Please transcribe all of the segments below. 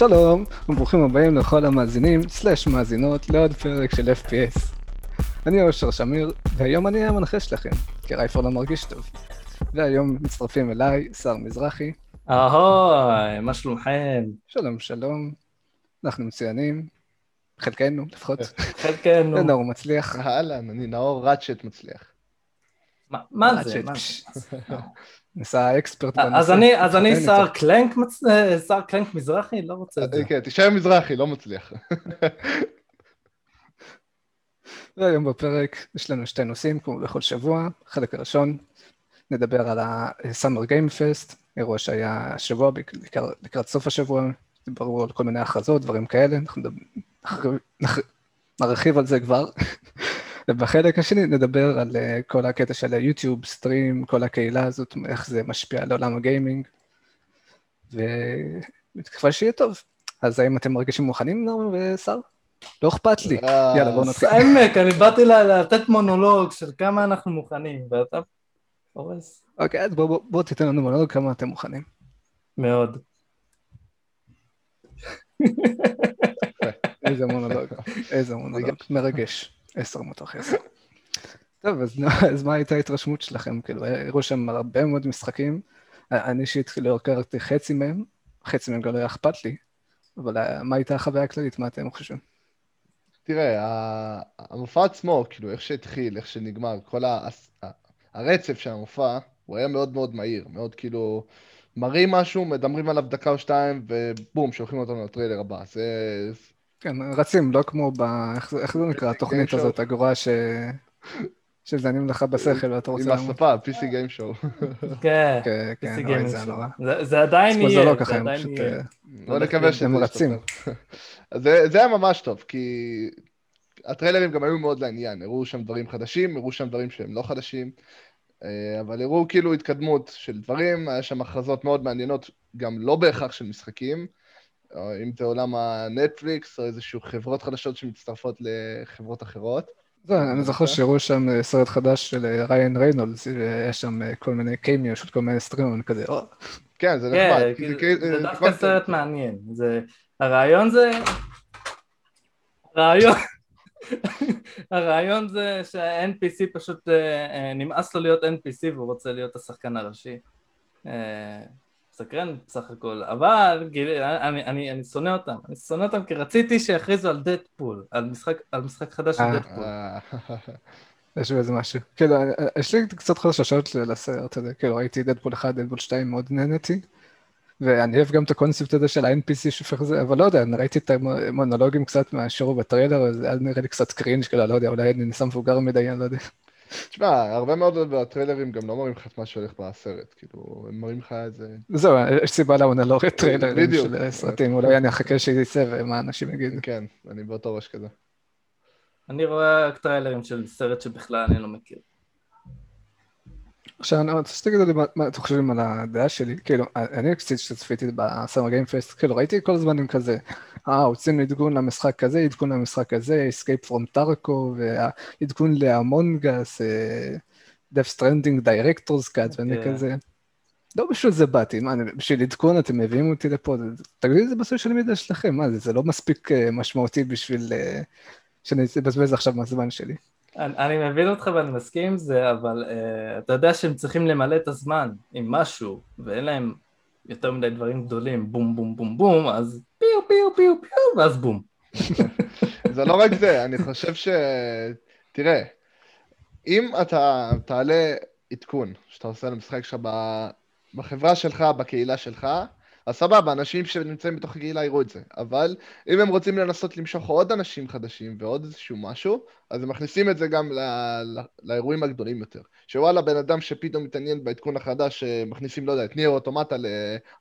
שלום, וברוכים הבאים לכל המאזינים, סלאש מאזינות, לעוד פרק של FPS. אני אושר שמיר, והיום אני המנחה שלכם, כי רייפר לא מרגיש טוב. והיום מצטרפים אליי, שר מזרחי. אהוי, מה שלומכם? שלום, שלום. אנחנו מצוינים. חלקנו, לפחות. חלקנו. ונאור מצליח. אהלן, אני נאור ראצ'ט מצליח. מה- עד זה? מה זה? ניסה אקספרט בנושא. אז אני שר. קלנק אה, שר קלנק מזרחי? לא רוצה את זה. כן, תישאר מזרחי, לא מצליח. והיום בפרק יש לנו שתי נושאים, כמו בכל שבוע. החלק הראשון, נדבר על ה-Summer Game Fest, אירוע שהיה השבוע, בעיקר לקראת סוף השבוע, דיברו על כל מיני הכרזות, דברים כאלה, אנחנו נרחיב על זה כבר. ובחלק השני נדבר על אה, כל הקטע של היוטיוב, סטרים, כל הקהילה הזאת, איך זה משפיע על עולם הגיימינג, ובתקווה שיהיה טוב. אז האם אתם מרגישים מוכנים, נאור ושר? לא אכפת לי. אה, יאללה, בואו נתחיל. עמק, אני באתי לתת מונולוג של כמה אנחנו מוכנים, ואתה הורס. אוקיי, אז בואו בוא, בוא תיתן לנו מונולוג כמה אתם מוכנים. מאוד. איזה מונולוג, איזה מונולוג, מרגש, עשר מתוך עשר. טוב, אז, אז מה הייתה ההתרשמות שלכם? כאילו, הראו שם הרבה מאוד משחקים, אני אישית לא הכרתי חצי מהם, חצי מהם גם לא היה אכפת לי, אבל אה, מה הייתה החוויה הכללית? מה אתם חושבים? תראה, המופע עצמו, כאילו, איך שהתחיל, איך שנגמר, כל ה- הרצף של המופע, הוא היה מאוד מאוד מהיר, מאוד כאילו, מראים משהו, מדברים עליו דקה או שתיים, ובום, שולחים אותנו לטריילר הבא. זה... כן, רצים, לא כמו ב... איך זה, זה נקרא, התוכנית Game. הזאת, הגרועה ש... שזנים לך בשכל ואתה רוצה... עם. השפה, PC Game Show. כן. כן, כן, PC זה היה Show. זה- זה עדיין יהיה, זה לא הם עדיין. יהיה. אה, בוא נקווה שזה הם רצים. זה, זה היה ממש טוב, כי הטריילרים גם היו מאוד לעניין, הראו שם דברים חדשים, הראו שם דברים שהם לא חדשים, אה, אבל הראו כאילו התקדמות של דברים, היה שם הכרזות מאוד מעניינות, גם לא בהכרח של משחקים, או אם זה עולם הנטפליקס, או איזשהו חברות חדשות שמצטרפות לחברות אחרות. זה, אני זוכר שהראו שם אה, סרט חדש של אה, ריאן ריינולדס, והיה שם אה, כל מיני קיימיו של כל מיני סטרימרים כזה, כן, זה כן, נחמד. כאילו, כאילו- זה אה, דווקא. סרט מעניין. זה- הרעיון זה... הרעיון... הרעיון זה שה-NPC פשוט נמאס לו להיות NPC והוא רוצה להיות השחקן הראשי. אה, סקרן בסך הכל, אבל גיל, אני, אני, אני שונא אותם, אני שונא אותם כי רציתי שיכריזו על דדפול, על משחק, על משחק חדש של אה. דדפול. אה, יש בזה משהו. כאילו, אה, אה, יש לי קצת חששות לסרט הזה, כאילו, ראיתי דדפול 1, דדפול 2, מאוד נהניתי, ואני אוהב גם את הקונספט הזה של ה-NPC שהופך לזה, אבל לא יודע, אני ראיתי את המונולוגים קצת מהשיעור בטריילר, אז היה נראה לי קצת cringe, כאילו, לא יודע, אולי אני נהיה מבוגר מדי, אני לא יודע. תשמע, הרבה מאוד מהטריילרים גם לא מראים לך את מה שהולך בסרט, כאילו, הם מראים לך איזה... זהו, יש סיבה למה אני לא רואה טריילרים. של סרטים, אולי אני אחכה שיצא ומה אנשים יגידו. כן, אני באותו ראש כזה. אני רואה רק טריילרים של סרט שבכלל אני לא מכיר. עכשיו אני רוצה שתגידו לי מה, אתם חושבים על הדעה שלי, כאילו, אני קצת שצפיתי בסאמר גיים פסט, כאילו ראיתי כל הזמן עם כזה, אה, הוצאנו עדכון למשחק כזה, עדכון למשחק הזה, Escape from Tarko, והעדכון לאמונגס, Death Stranding Director's Cut, ואני כן. כזה, לא בשביל זה באתי, מה, בשביל עדכון אתם מביאים אותי לפה, זה- תגידו את זה בסושיאל מדיה שלכם, מה זה, זה לא מספיק אה, משמעותי בשביל אה, שאני אבזבז עכשיו מהזמן שלי. אני, אני מבין אותך ואני מסכים עם זה, אבל uh, אתה יודע שהם צריכים למלא את הזמן עם משהו, ואין להם יותר מדי דברים גדולים, בום בום בום בום, אז פיו פיו פיו ואז בום. זה לא רק זה, אני חושב ש... תראה, אם אתה תעלה עדכון שאתה עושה למשחק שלך בחברה שלך, בקהילה שלך, אז סבבה, אנשים שנמצאים בתוך הקהילה יראו את זה. אבל אם הם רוצים לנסות למשוך עוד אנשים חדשים ועוד איזשהו משהו, אז הם מכניסים את זה גם ל- ל- לאירועים הגדולים יותר. שוואלה, בן אדם שפתאום מתעניין בעדכון החדש, שמכניסים, לא יודע, את ניר אוטומטה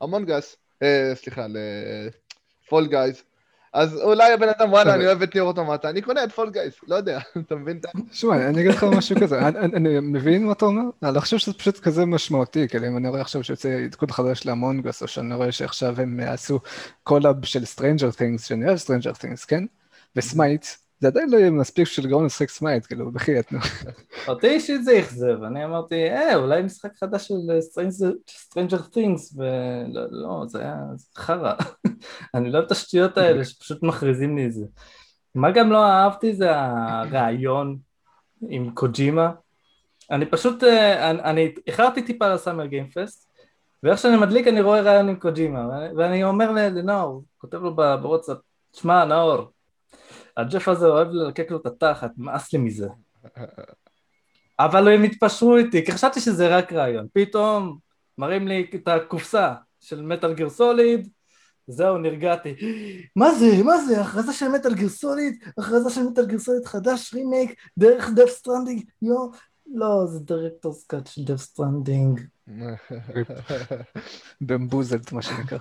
לאמונגס, אה, סליחה, לפול גייז, אז אולי הבן אדם, וואלה, אני אוהב את NieR Automata, אני קונה את Fall Guys, לא יודע, אתה מבין? שמע, אני אגיד לך משהו כזה, אני, מבין מה אתה אומר, אני לא חושב שזה פשוט כזה משמעותי, כאילו אם אני רואה עכשיו שיוצא עדכון חדש ל Among Us, או שאני רואה שעכשיו הם עשו collab של Stranger Things, שאני אוהב Stranger Things, כן? ו Smite, זה עדיין לא יהיה מספיק בשביל לגרום לשחק Smite, כאילו, בחייאת, נו. אותי אישית זה אכזב, אני אמרתי, אה, אולי משחק חדש של Stranger Things, ולא, לא, זה היה חרא. אני לא אוהב את השטויות האלה שפשוט מכריזים לי את זה. מה גם לא אהבתי זה הרעיון עם קוג'ימה. אני פשוט, אה, אני איחרתי טיפה לסאמר גיימפסט, ואיך שאני מדליק אני רואה רעיון עם קוג'ימה, ואני אומר לנאור, כותב לו בוואטסאפ, שמע נאור, הג'ף הזה אוהב ללקק לו את התחת, מאס לי מזה. אבל הם התפשרו איתי, כי חשבתי שזה רק רעיון. פתאום מראים לי את הקופסה של Metal Gear Solid, זהו, נרגעתי. מה זה? מה זה? הכרזה של Metal Gear Solid? הכרזה של Metal Gear Solid חדש, רימייק, דרך Death Stranding, יו, לא, זה דירקטורס קאט של דף סטרנדינג. bamboozled, מה שנקרא.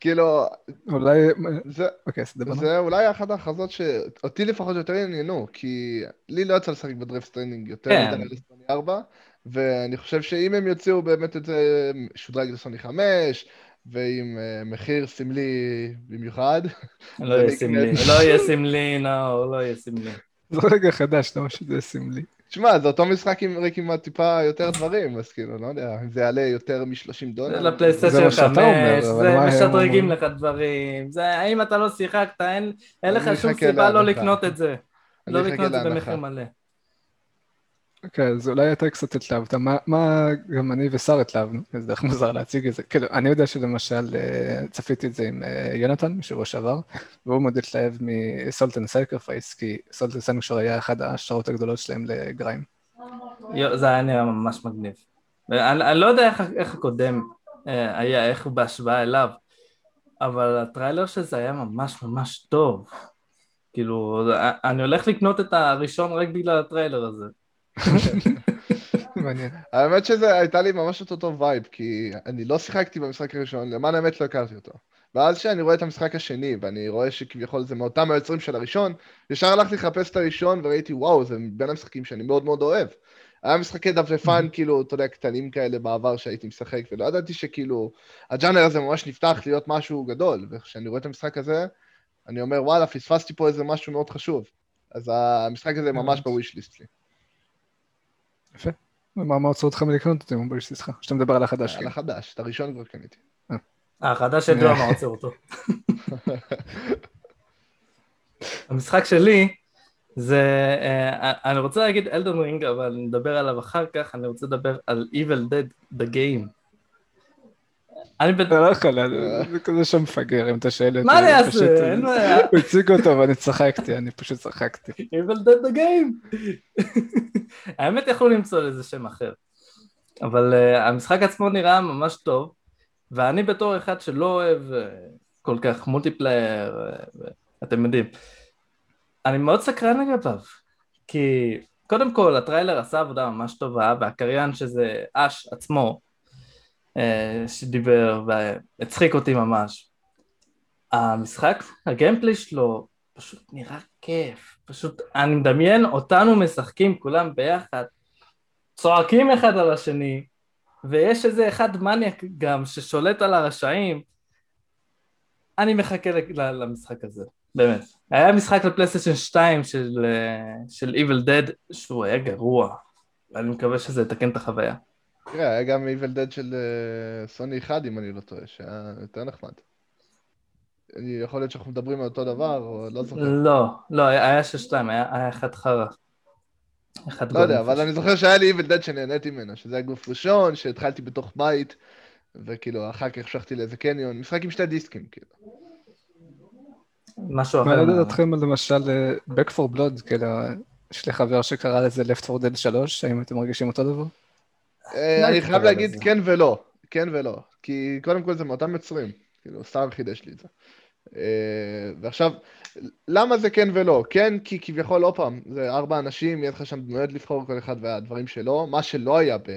כאילו, אולי... זה, אוקיי, סדבנו. זה אולי אחת ההכרזות שאותי לפחות יותר עניינו, כי לי לא יצא לשחק ב Death Stranding יותר כן. מדי לסוני 4, ואני חושב שאם הם יוציאו באמת את זה שודרג לסוני 5, ועם אה, מחיר סמלי במיוחד, לא יהיה סמלי, לא יהיה סמלי, נאור, לא יהיה סמלי. זה רגע חדש, למה שזה סמלי. תשמע, זה אותו משחק עם רק עם טיפה יותר דברים, אז כאילו, לא יודע, אם זה יעלה יותר מ-30 זה דולר. זה לפלייסטיישן מה שאתה 5, אומר, אבל זה משדרגים? לך דברים, זה האם אתה לא שיחקת, אין אין לך שום סיבה לא. לקנות את זה. לא לקנות את זה. במחיר מלא. אוקיי, אז אולי אתה קצת התלהבת. מה, מה גם אני ושר התלהבנו? זה דרך מוזר להציג את זה. כאילו, אני יודע שלמשל אה, צפיתי את זה עם אה, יונתן משבוע שעבר, והוא מאוד התלהב מ Salt and Sacrifice, כי Salt and Sanctuary היה אחת ההשערות הגדולות שלהם לגריים. זה היה נראה ממש מגניב. אני, אני לא יודע איך, איך הקודם אה, היה, איך הוא בהשוואה אליו, אבל הטריילר של זה היה ממש ממש טוב. כאילו, אני הולך לקנות את הראשון רק בגלל הטריילר הזה. מעניין. האמת שזה הייתה לי ממש את אותו vibe, כי אני לא שיחקתי במשחק הראשון, למען האמת לא הכרתי אותו. ואז כשאני רואה את המשחק השני, ואני רואה שכביכול זה מאותם היוצרים של הראשון, ישר הלכתי לחפש את הראשון וראיתי, וואו, זה בין המשחקים שאני מאוד מאוד אוהב. היה משחקי דפדפן, כאילו, אתה יודע, קטנים כאלה בעבר שהייתי משחק, ולא ידעתי שכאילו, הג'אנר הזה ממש נפתח להיות משהו גדול, וכשאני רואה את המשחק הזה, אני אומר, וואלה, פספסתי פה איזה משהו מאוד חשוב. אז המשחק הזה ממש בוויש ליסט לי. יפה. ומה מה עוצר אותך מלקנות אותי, מבלי שלך? שאתה מדבר על החדש. על כן. החדש, את הראשון כבר קניתי. החדש ידוע מה עוצר אותו. המשחק שלי זה, אה, אני רוצה להגיד אלדון רינג, אבל נדבר עליו אחר כך, אני רוצה לדבר על Evil Dead The Game. אני בד... אתה לא יכול, זה- זה כזה שם מפגר, אם אתה שואל אותי. מה אני זה אעשה? אין בעיה. הוא הציג אותו ואני צחקתי, אני פשוט צחקתי. Evil Dead The Game. האמת יכלו למצוא לזה שם אחר. אבל uh, המשחק עצמו נראה ממש טוב, ואני בתור אחד שלא אוהב uh, כל כך multiplayer, uh, אתם יודעים, אני מאוד סקרן לגביו, כי קודם כל הטריילר עשה עבודה ממש טובה, והקריין שזה אש עצמו, שדיבר והצחיק אותי ממש. המשחק, הגיימפלי שלו פשוט נראה כיף, פשוט אני מדמיין אותנו משחקים כולם ביחד, צועקים אחד על השני, ויש איזה אחד מניאק גם ששולט על הרשעים, אני מחכה למשחק הזה, באמת. היה משחק לפלייסטיישן 2 של, אה, של Evil Dead שהוא היה גרוע, ואני מקווה שזה יתקן את החוויה. תראה, היה גם Evil Dead של אה, סוני 1, אם אני לא טועה, שהיה יותר נחמד. אני- יכול להיות שאנחנו מדברים על אותו דבר, או לא זוכר. לא, לא, היה של 2, היה אחד חרא. אחד לא יודע. אבל אני זוכר שהיה לי Evil Dead שנהניתי ממנו, שזה היה גוף ראשון, שהתחלתי בתוך בית, וכאילו, אחר כך המשכתי לאיזה קניון, משחק עם שתי דיסקים, כאילו. משהו מה אחר. לדעת אתכם על למשל אה, Back for Blood, כאילו, יש לי חבר שקרא לזה Left 4 Dead 3, האם אתם מרגישים אותו דבר? אה, לא אני חייב להגיד. כן ולא, כן ולא, כי קודם כל זה מאותם יוצרים, כאילו, סתם חידש לי את זה. אה, ועכשיו, למה זה כן ולא? כן, כי כביכול, עוד פעם, זה ארבע אנשים, יהיה לך שם דמויות לבחור כל אחד והדברים שלו, מה שלא היה ב...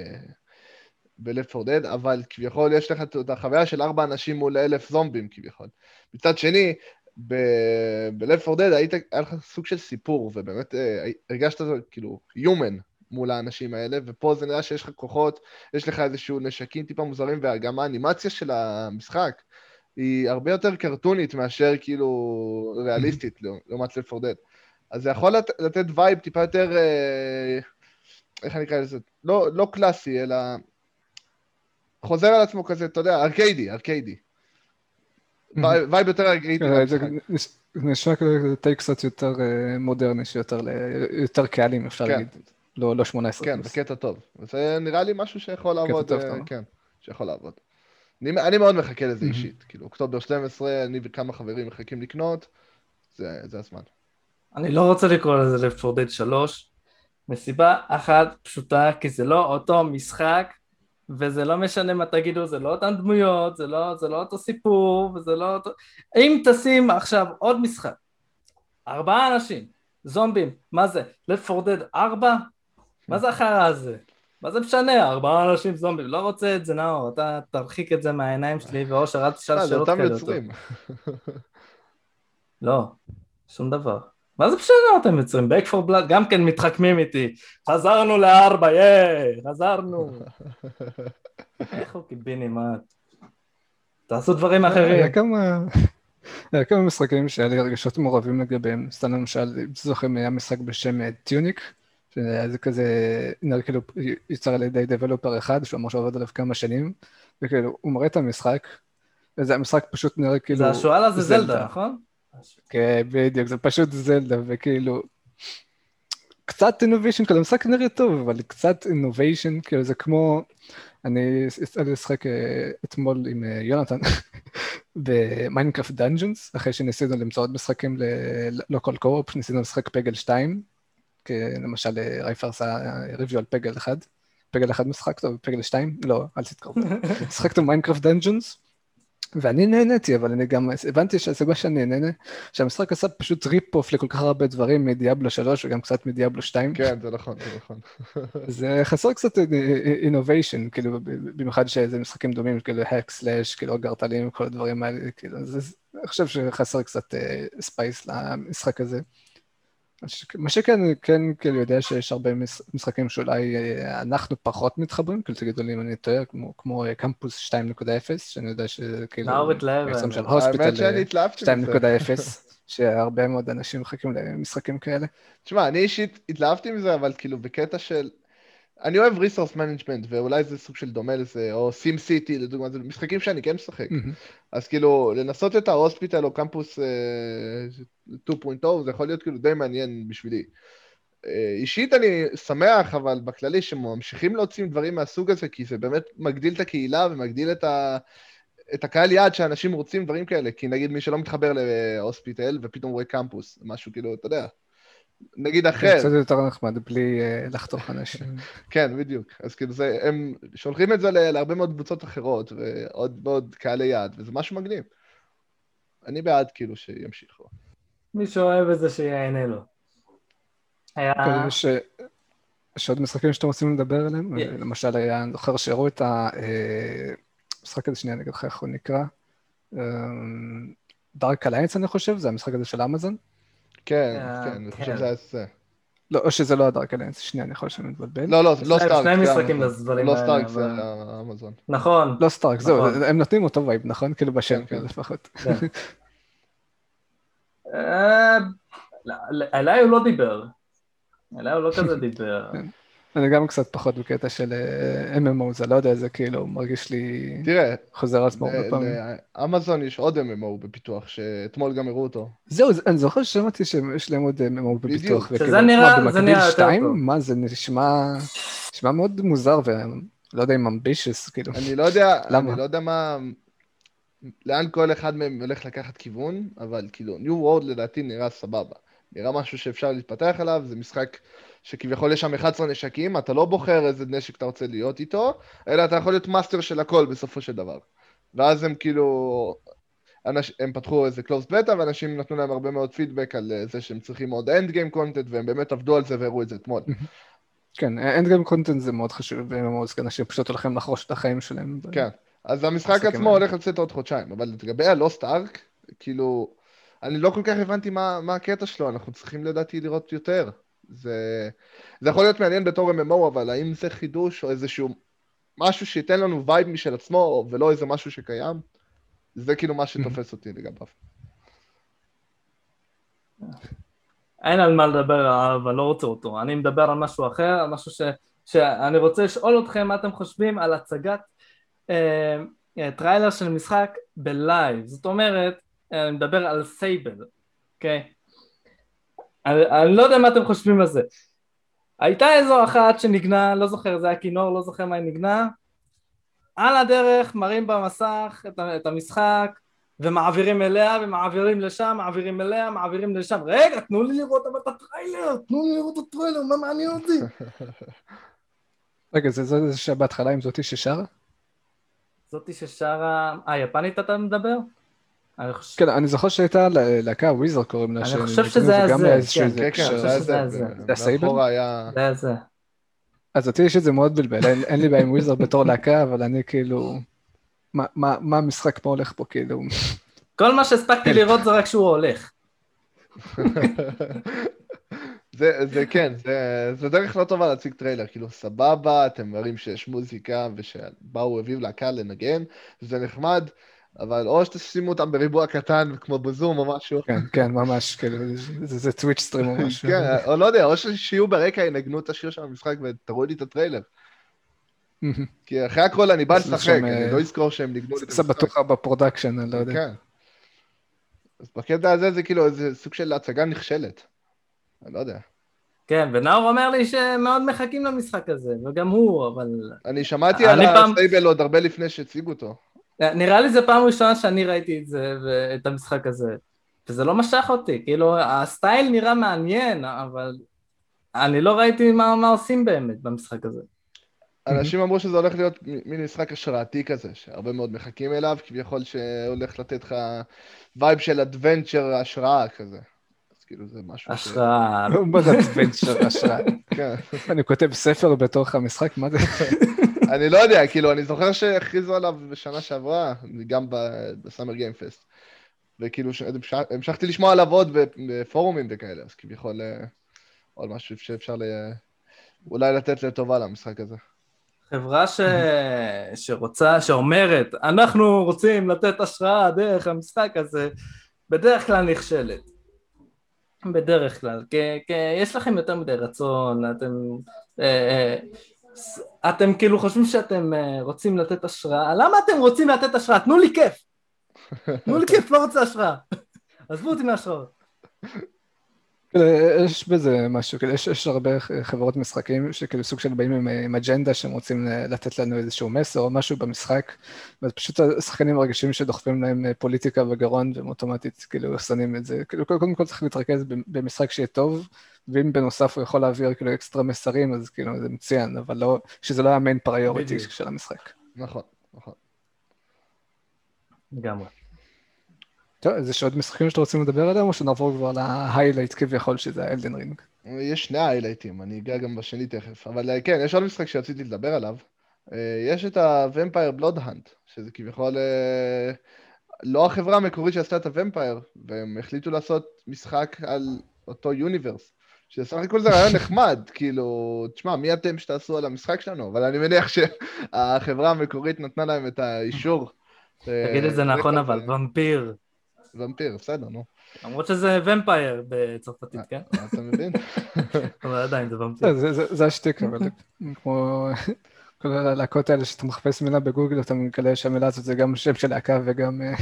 ב-Left 4 Dead, אבל כביכול יש לך את החוויה של ארבע אנשים מול אלף זומבים כביכול. מצד שני, ב- ב-Left 4 Dead היית, היה לך סוג של סיפור, ובאמת אה, הרגשת כאילו human מול האנשים האלה, ופה זה נראה שיש לך כוחות, יש לך איזשהו נשקים טיפה מוזרים, וגם האנימציה של המשחק היא הרבה יותר קרטונית מאשר כאילו ריאליסטית לעומת Left 4 Dead. אז זה יכול לת- לתת vibe טיפה יותר, אה, איך אני אקרא לזה? לא, לא קלאסי, אלא חוזר על עצמו כזה, אתה יודע, ארקיידי, ארקיידי. vibe יותר ארקיידי. אה, נשמע כזה take קצת יותר אה, מודרני, שיותר קהלים, אפשר כן. להגיד. לא לא 18 כן, פלוס. בקטע טוב. זה נראה לי משהו שיכול לעבוד, טוב, אה. כן, שיכול לעבוד. אני, אני מאוד מחכה לזה Mhm. אישית. כאילו, אוקטובר 12, אני וכמה חברים מחכים לקנות, זה, זה הזמן. אני לא רוצה לקרוא לזה Left 4 Dead 3, מסיבה אחת פשוטה, כי זה לא אותו משחק, וזה לא משנה מה תגידו, זה לא אותן דמויות, זה לא, זה לא אותו סיפור, וזה לא אותו... אם תשים עכשיו עוד משחק, ארבעה אנשים, זומבים, מה זה? Left 4 Dead 4? מה זה החרא הזה? מה זה משנה? ארבעה אנשים זומבים, לא רוצה את זה נאור, אתה תרחיק את זה מהעיניים שלי, ואושר, אל תשאל אה, זה שאלות אותם כאלה יותר. יוצרים. לא, שום דבר. מה זה משנה מה אתם יוצרים? Back for Blood גם כן מתחכמים איתי. חזרנו לארבע, ייי, חזרנו. איך הוא קיבינימט? תעשו דברים היה אחרים. כמה... היה כמה משחקים שהיה לי רגשות מעורבים לגביהם, סתם למשל, אם זוכרים, היה משחק בשם אה, טיוניק, זה כזה, נראה כאילו יוצר על ידי דבלופר אחד, שהוא אמר שהוא עובד עליו כמה שנים, וכאילו, הוא מראה את המשחק, וזה המשחק פשוט נראה כאילו... זה השועל הזה זלדה. נכון? כן, בדיוק, זה פשוט זלדה, וכאילו... קצת innovation, כאילו, המשחק נראה טוב, אבל קצת innovation, כאילו, זה כמו... אני יצא לי לשחק אה, אתמול עם אה, יונתן ב Minecraft Dungeons, אחרי שניסינו למצוא עוד משחקים ל local co-op, ניסינו לשחק Peggle 2, כי למשל אה, רייפר עשה review על Peggle 1, Peggle 1 משחק טוב, Peggle 2? לא, אל תתקרבו. שחקנו Minecraft Dungeons, ואני נהניתי, אבל אני גם הבנתי שהסיבה שאני נהנה, שהמשחק עשה פשוט rip-off לכל כך הרבה דברים מ Diablo 3 וגם קצת מ Diablo 2. כן, זה נכון, זה נכון. זה חסר קצת innovation, כאילו, ב- במיוחד שזה משחקים דומים, כאילו hack slash, כאילו הגרטלים, כל הדברים האלה, כאילו, זה, זה- אני חושב שחסר קצת spice למשחק הזה. מה שכן, כן כאילו יודע שיש הרבה מש- משחקים שאולי אה, אנחנו פחות מתחברים, כאילו תגידו לי אם אני טועה, כמו, כמו אה, Campus 2.0, שאני יודע שכאילו, נאור התלהב, בעצם של Hospital האמת שאני התלהבתי מזה. 2.0, שהרבה מאוד אנשים מחכים למשחקים כאלה. תשמע, אני אישית התלהבתי מזה, אבל כאילו בקטע של... אני אוהב resource management, ואולי זה סוג של דומה לזה, או SimCity, לדוגמה, זה משחקים שאני כן משחק. מהמם. אז כאילו, לנסות את ה Hospital או Campus אה, 2.0, זה יכול להיות כאילו די מעניין בשבילי. אה, אישית אני שמח, אבל בכללי שממשיכים להוציא דברים מהסוג הזה, כי זה באמת מגדיל את הקהילה ומגדיל את, ה... את הקהל יעד שאנשים רוצים דברים כאלה. כי נגיד מי שלא מתחבר להוספיטל ופתאום רואה קמפוס, משהו כאילו, אתה יודע, נגיד אחר. קצת יותר נחמד בלי אה, לחתוך אנשים. כן, בדיוק. אז כאילו זה, הם שולחים את זה להרבה מאוד קבוצות אחרות, ועוד ועוד קהלי יעד, וזה משהו מגניב. אני בעד כאילו שימשיכו. מי שאוהב את זה שיהנה לו. היה... יש עוד משחקים שאתם רוצים לדבר עליהם? Yeah. למשל, היה, אני זוכר שהראו את המשחק הזה, שנייה, אני אגיד לך איך הוא נקרא. דארק אליינס, אני חושב, זה המשחק הזה של אמזון. כן, אה, כן, אני כן. חושב שזה היה זה. לא, או שזה לא הדארק אליינס, שנייה, אני יכול שאני מתבלבל. לא, לא, לא שני- סטארק. שני משחקים. לזבלים לא סטארק, זה אמזון. נכון. Lost Ark, זהו, נכון. הם נותנים אותו vibe, נכון? כאילו בשם, כן, כאילו, כן. לפחות. אה, לא, אליי הוא לא דיבר. אליי הוא לא כזה דיבר. אני גם קצת פחות בקטע של אה, MMO, זה לא יודע, זה כאילו מרגיש לי תראה, חוזר על עצמו הרבה פעמים. לאמזון יש עוד MMO בפיתוח, שאתמול גם הראו אותו. זהו, זה- אני זוכר ששמעתי שיש להם עוד MMO בדיוק. בפיתוח. שזה וכאילו, נראה- זה נראה יותר? טוב. מה, זה נשמע נשמע מאוד מוזר ולא יודע אם ambitious, כאילו. אני לא יודע, למה? אני לא יודע מה... לאן כל אחד מהם הולך לקחת כיוון, אבל כאילו, New World לדעתי נראה סבבה. נראה משהו שאפשר להתפתח עליו, זה משחק שכביכול יש שם 11 נשקים, אתה לא בוחר איזה נשק אתה רוצה להיות איתו, אלא אתה יכול להיות מאסטר של הכל בסופו של דבר. ואז הם כאילו... אנש... הם פתחו איזה closed beta, ואנשים נתנו להם הרבה מאוד פידבק על אה, זה שהם צריכים עוד end game content, והם באמת עבדו על זה והראו את זה אתמול. כן, end game content זה מאוד חשוב ב-MMO, זה אנשים פשוט הולכים לחרוש את החיים שלהם. כן. אז המשחק עצמו. הולך לצאת עוד חודשיים, אבל לגבי ה Lost Ark, כאילו, אני לא כל כך הבנתי מה, מה הקטע שלו, אנחנו צריכים לדעתי לראות יותר. זה, זה יכול להיות מעניין בתור MMO, אבל האם זה חידוש או איזשהו משהו שייתן לנו vibe משל עצמו, ולא איזה משהו שקיים? זה כאילו מה שתופס אותי לגביו. אין על מה לדבר אני לא רוצה אותו. אני מדבר על משהו אחר, על משהו ש... שאני רוצה לשאול אתכם מה אתם חושבים על הצגת אה, אה, טריילר של משחק ב live. זאת אומרת, אני מדבר על Sable, אוקיי? אני, אני לא יודע מה אתם חושבים על זה. הייתה איזו אחת שנגנה, לא זוכר, זה היה כינור, לא זוכר מה היא נגנה. על הדרך מראים במסך את, את המשחק, ומעבירים אליה ומעבירים לשם, מעבירים אליה, מעבירים לשם. רגע, תנו לי לראות אבל את הטריילר, תנו לי לראות את הטריילר, מה מעניין אותי? רגע, זה זה שבהתחלה עם זאתי ששרה? זאתי ששרה... אה, יפנית אתה מדבר? אני חושב... כן, אני זוכר שהייתה לה- להקה Weezer קוראים לה. אני חושב שזה היה זה, כן, כן, כן. זה היה שזה היה זה. זה. זה ה Sable? היה... זה זה. אז אותי יש את זה מאוד בלבל, אין, אין לי בעיה עם Weezer בתור להקה, אבל אני כאילו... מה, מה, מה המשחק פה הולך פה, כאילו? כל מה שהספקתי לראות זה רק שהוא הולך. זה, זה כן, זה, זה דרך לא טובה להציג טריילר, כאילו סבבה, אתם מראים שיש מוזיקה ושבאו, הביאו להקה לנגן, זה נחמד, אבל או שתשימו אותם בריבוע קטן כמו בזום או משהו, כן, כן, ממש, כאילו, זה, זה Twitch stream או משהו. כן, או לא יודע, או שיהיו ברקע, ינגנו את השיר של המשחק ותראו לי את הטריילר, כי אחרי הכל אני בא לשחק, אני אה, לא אזכור שהם ניגנו לי את זה בטוח ב production, אני לא יודע. כן. אז בקטע הזה זה כאילו איזה סוג של הצגה נכשלת, אני לא יודע. כן, ונאור אומר לי שמאוד מחכים למשחק הזה, וגם הוא, אבל... אני שמעתי על ה Sable עוד הרבה לפני שהציגו אותו. נראה לי זה פעם ראשונה שאני ראיתי את זה, את המשחק הזה, וזה לא משך אותי, כאילו, הסטייל נראה מעניין, אבל אני לא ראיתי מה, מה עושים באמת במשחק הזה. אנשים אמרו שזה הולך להיות מ- מין משחק השראתי כזה, שהרבה מאוד מחכים אליו, כביכול שהולך לתת לך vibe של adventure השראה כזה. אז כאילו זה משהו. השראה. לא, מה זה adventure השראה? כן. אני כותב ספר בתוך המשחק, מה זה? אני לא יודע, כאילו, אני זוכר שהכריזו עליו בשנה שעברה, גם ב Summer Game Fest. וכאילו, המשכתי לשמוע עליו עוד בפורומים וכאלה, אז כביכול אה, עוד משהו שאפשר אולי לתת לטובה למשחק הזה. חברה ש... שרוצה, שאומרת, אנחנו רוצים לתת השראה דרך המשחק הזה, בדרך כלל נכשלת. בדרך כלל. כי, כי יש לכם יותר מדי רצון, אתם... אה, אה, אתם כאילו חושבים שאתם אה, רוצים לתת השראה, למה אתם רוצים לתת השראה? תנו לי כיף! תנו לי כיף, לא רוצה השראה. עזבו אותי מהשראות. כאילו, יש בזה משהו, כאילו, יש, יש הרבה חברות משחקים שכאילו סוג של באים עם, עם אג'נדה שהם רוצים לתת לנו איזשהו מסר או משהו במשחק, ואז פשוט השחקנים מרגישים שדוחפים להם פוליטיקה בגרון והם אוטומטית כאילו שמים את זה, כאילו קודם כל צריך להתרכז במשחק שיהיה טוב, ואם בנוסף הוא יכול להעביר כאילו אקסטרה מסרים אז כאילו זה מצוין, אבל לא, שזה לא המיין פריוריטי. של המשחק. נכון, נכון. לגמרי. טוב, אז יש עוד משחקים שאתם רוצים לדבר עליהם, או שנעבור כבר להיילייט כביכול שזה האלדן רינג? יש שני היילייטים, אני אגע גם בשני תכף, אבל אה, כן, יש עוד משחק שרציתי לדבר עליו. אה, יש את Blood Hunt, שזה כביכול אה, לא החברה המקורית שעשתה את ה-Vampire, והם החליטו לעשות משחק על אותו יוניברס. שסך הכל זה רעיון נחמד, כאילו, תשמע, מי אתם שתעשו על המשחק שלנו? אבל אני מניח שהחברה המקורית נתנה להם את האישור. תגיד את זה נכון אבל, ומפיר. ומפיר, בסדר, נו. למרות שזה ומפייר בצרפתית, כן? אתה מבין? אבל עדיין זה ומפיר. זה- זה השטיק, אבל כמו כל הלהקות האלה שאתה מחפש מילה בגוגל, אתה מגלה שהמילה הזאת זה גם שם של להקה וגם... אה,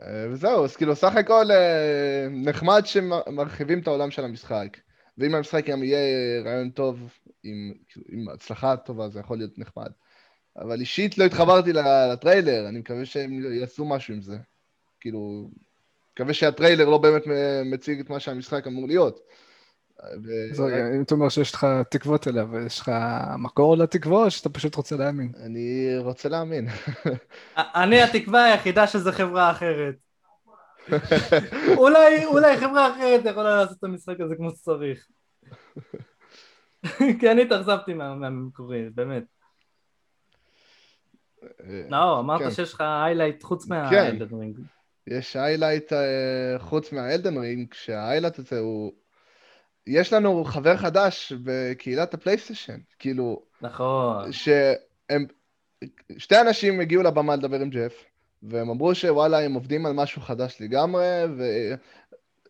אה, וזהו, אז כאילו סך הכל אה, נחמד שמרחיבים את העולם של המשחק. ואם המשחק גם יהיה רעיון טוב, עם, כאילו, עם הצלחה טובה, זה יכול להיות נחמד. אבל אישית לא התחברתי לטריילר, אני מקווה שהם יעשו משהו עם זה. כאילו, מקווה שהטריילר לא באמת מציג את מה שהמשחק אמור להיות. ו- אז רגע, אם אתה אומר שיש לך תקוות אליו, יש לך מקור לתקווה, או שאתה פשוט רוצה להאמין? אני רוצה להאמין. אני התקווה היחידה שזה חברה אחרת. אולי, אולי חברה אחרת יכולה לעשות את המשחק הזה כמו שצריך. כי אני התאכזבתי מה- מהמקורי, באמת. אה, נאור, אמרת כן. שיש לך highlight חוץ כן. יש highlight חוץ מה Elden Ring, שה highlight הזה הוא... יש לנו חבר חדש בקהילת הפלייסטיישן, כאילו, נכון. שהם... שתי אנשים הגיעו לבמה לדבר עם ג'ף, והם אמרו שוואלה, הם עובדים על משהו חדש לגמרי,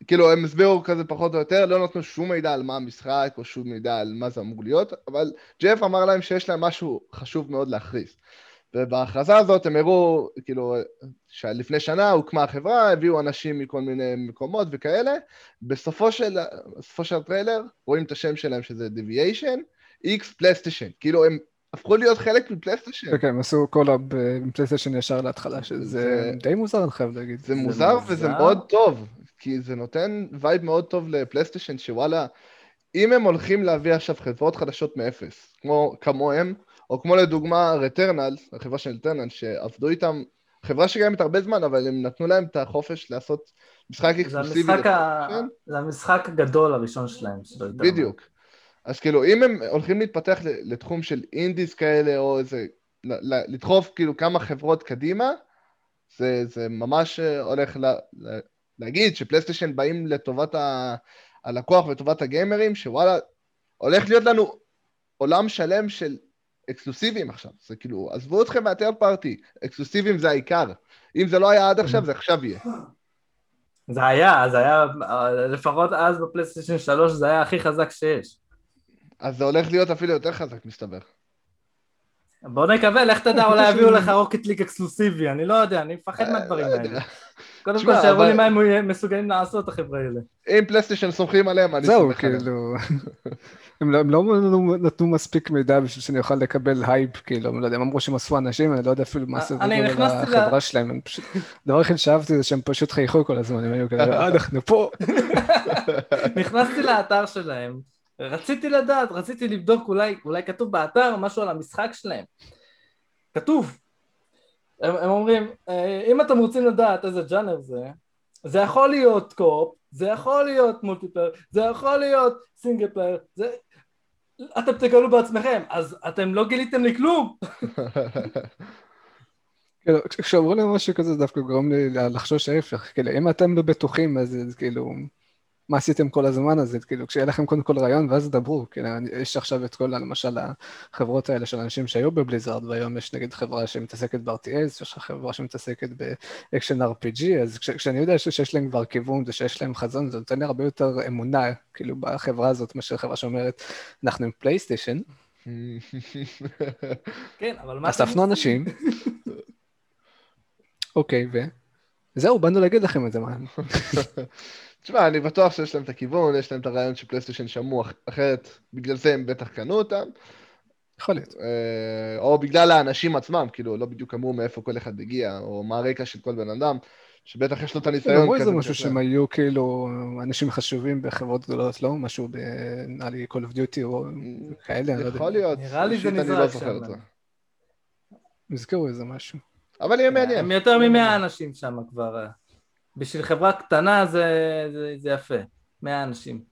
כאילו הם הסבירו כזה פחות או יותר, לא נתנו שום מידע על מה המשחק או שום מידע על מה זה אמור להיות, אבל ג'ף אמר להם שיש להם משהו חשוב מאוד להכריז. ובהכרזה הזאת הם הראו, כאילו, שלפני שנה הוקמה החברה, הביאו אנשים מכל מיני מקומות וכאלה, בסופו של, בסופו של הטריילר רואים את השם שלהם שזה Deviation, X פלייסטיישן, כאילו הם הפכו להיות חלק מפלייסטיישן. כן, הם עשו קולאב עם פלייסטיישן ישר להתחלה, שזה די מוזר, אני חייב להגיד. זה מוזר וזה מאוד טוב, כי זה נותן וייב מאוד טוב לפלייסטיישן, שוואלה, אם הם הולכים להביא עכשיו חברות חדשות מאפס, כמו כמוהם, או כמו לדוגמה Returnal, החברה של Returnal, שעבדו איתם, חברה שקיימת הרבה זמן, אבל הם נתנו להם את החופש לעשות משחק אקסקלוסיבי. זה המשחק הגדול הראשון שלהם. בדיוק. אז כאילו, אם הם הולכים להתפתח לתחום של אינדיס כאלה, או איזה, לדחוף כאילו כמה חברות קדימה, זה, זה ממש הולך לה, להגיד שפלייסטיישן באים לטובת ה, הלקוח וטובת הגיימרים, שוואלה, הולך להיות לנו עולם שלם של אקסקלוסיביים עכשיו. זה כאילו, עזבו אתכם מהטרד פארטי, אקסקלוסיביים זה העיקר. אם זה לא היה עד עכשיו, זה עכשיו יהיה. זה היה, זה היה, לפחות אז בפלייסטיישן 3 זה היה הכי חזק שיש. אז זה הולך להיות אפילו יותר חזק, מסתבר. בוא נקווה, לך תדע, אולי יביאו לך Rocket League אקסקלוסיבי, אני לא יודע, אני מפחד אה, מהדברים לא האלה. קודם כל, שיראו לי מה הם מסוגלים לעשות, החבר'ה האלה. אם פלייסטיישן סומכים עליהם, אני סומך עליהם. זהו, כאילו... הם לא, לא נתנו מספיק מידע בשביל שאני אוכל לקבל הייפ, כאילו, אני לא יודע, הם אמרו שהם עשו אנשים, אני לא יודע אפילו מה זה החברה שלהם, הם פשוט, הדבר היחיד שאהבתי זה שהם פשוט חייכו כל הזמן, הם היו כאלה, אה, אנחנו פה. נכנסתי לאתר שלהם, רציתי לדעת, רציתי לבדוק, אולי, אולי כתוב באתר משהו על המשחק שלהם. כתוב. הם, הם אומרים, אה, אם אתם רוצים לדעת איזה ג'אנר זה, זה יכול להיות co-op, זה יכול להיות multiplayer, זה יכול להיות single player, זה... אתם תגלו בעצמכם, אז אתם לא גיליתם לי כלום. כאילו, כשאומרים לי משהו כזה, זה דווקא גורם לי לחשוש ההפך. כאילו, אם אתם לא בטוחים, אז כאילו... מה עשיתם כל הזמן הזה, כאילו, כשיהיה לכם קודם כל רעיון, ואז דברו, כאילו, יש עכשיו את כל, למשל, החברות האלה של אנשים שהיו בבליזארד, והיום יש נגיד חברה שמתעסקת ב-RTS, יש חברה שמתעסקת ב action RPG, אז כש, כשאני יודע שיש להם כבר כיוון ושיש להם חזון, זה נותן לי הרבה יותר אמונה, כאילו, בחברה הזאת, מאשר חברה שאומרת, אנחנו עם פלייסטיישן. כן, אבל מה... אספנו אנשים. אוקיי, ו... זהו, באנו להגיד לכם את זה, מה? תשמע, אני בטוח שיש להם את הכיוון, יש להם את הרעיון שפלייסטיישן שמעו, אחרת בגלל זה הם בטח קנו אותם. יכול להיות. אה, או בגלל האנשים עצמם, כאילו, לא בדיוק אמרו מאיפה כל אחד הגיע, או מה הרקע של כל בן אדם, שבטח יש לו את הניסיון כזה. אמרו איזה משהו שהם היו כאילו אנשים חשובים בחברות גדולות, לא? משהו נראה לי Call of Duty או כאלה, אני לא יודע. יכול להיות. נראה לי זה נזרק שם. נזכרו איזה משהו. אבל יהיה מעניין. הם יותר מ-100 אנשים שם כבר. בשביל חברה קטנה זה, זה, זה יפה, 100 אנשים.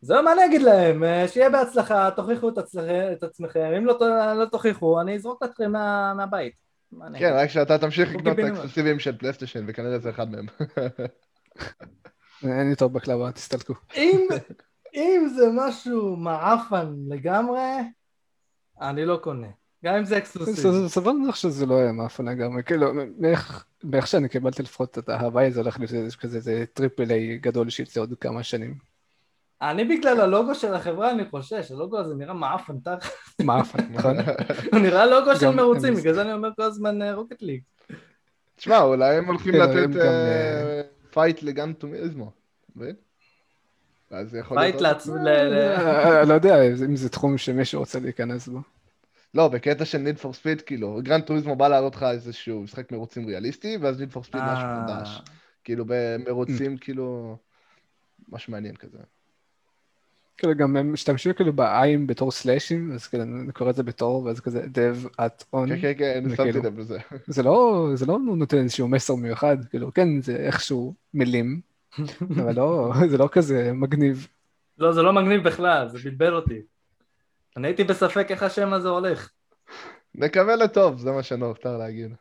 זהו, מה אני אגיד להם? אה, שיהיה בהצלחה, תוכיחו את, עצמכם, את עצמכם, אם לא, לא תוכיחו, אני אזרוק אתכם מה, מהבית. כן, רק שאתה תמשיך לקנות את האקסקלוסיבים של פלייסטיישן, וכנראה זה אחד מהם. אין לי טוב בקלבה, תסתלקו. אם זה משהו מעפן לגמרי, אני לא קונה. גם אם זה אקסקלוסיבי. סבבה לך שזה לא היה מאפן לגמרי, כאילו, מאיך שאני קיבלתי לפחות את ההוואי, זה הולך להיות כזה, זה טריפל איי גדול שיצא עוד כמה שנים. אני בגלל הלוגו של החברה אני חושש, הלוגו הזה נראה מעפן תחת. מעפן, נכון. הוא נראה לוגו של מרוצים, בגלל זה אני אומר כל הזמן רוקט ליג. תשמע, אולי הם הולכים כן, לתת פייט לגן טומיזמו, פייט לעצמם, לא יודע אם זה תחום שמישהו רוצה להיכנס בו. לא, בקטע של ניד פור ספיד, כאילו, גרנד טוריזמו בא להראות לך איזשהו משחק מרוצים ריאליסטי, ואז ניד פור ספיד משהו אה. חדש. כאילו, במרוצים, כאילו, משהו מעניין כזה. כאילו גם הם משתמשים כאילו בעין בתור סלאשים, אז כאילו אני קורא את זה בתור, ואז כזה dev at on. כן, כן, כן, שמתי לב לזה. זה לא, זה לא נותן איזשהו מסר מיוחד, כאילו, כן, זה איכשהו מילים, אבל לא, זה לא כזה מגניב. לא, זה לא מגניב בכלל, זה בלבל אותי. אני הייתי בספק איך השם הזה הולך. נקווה לטוב, זה מה שנותר להגיד.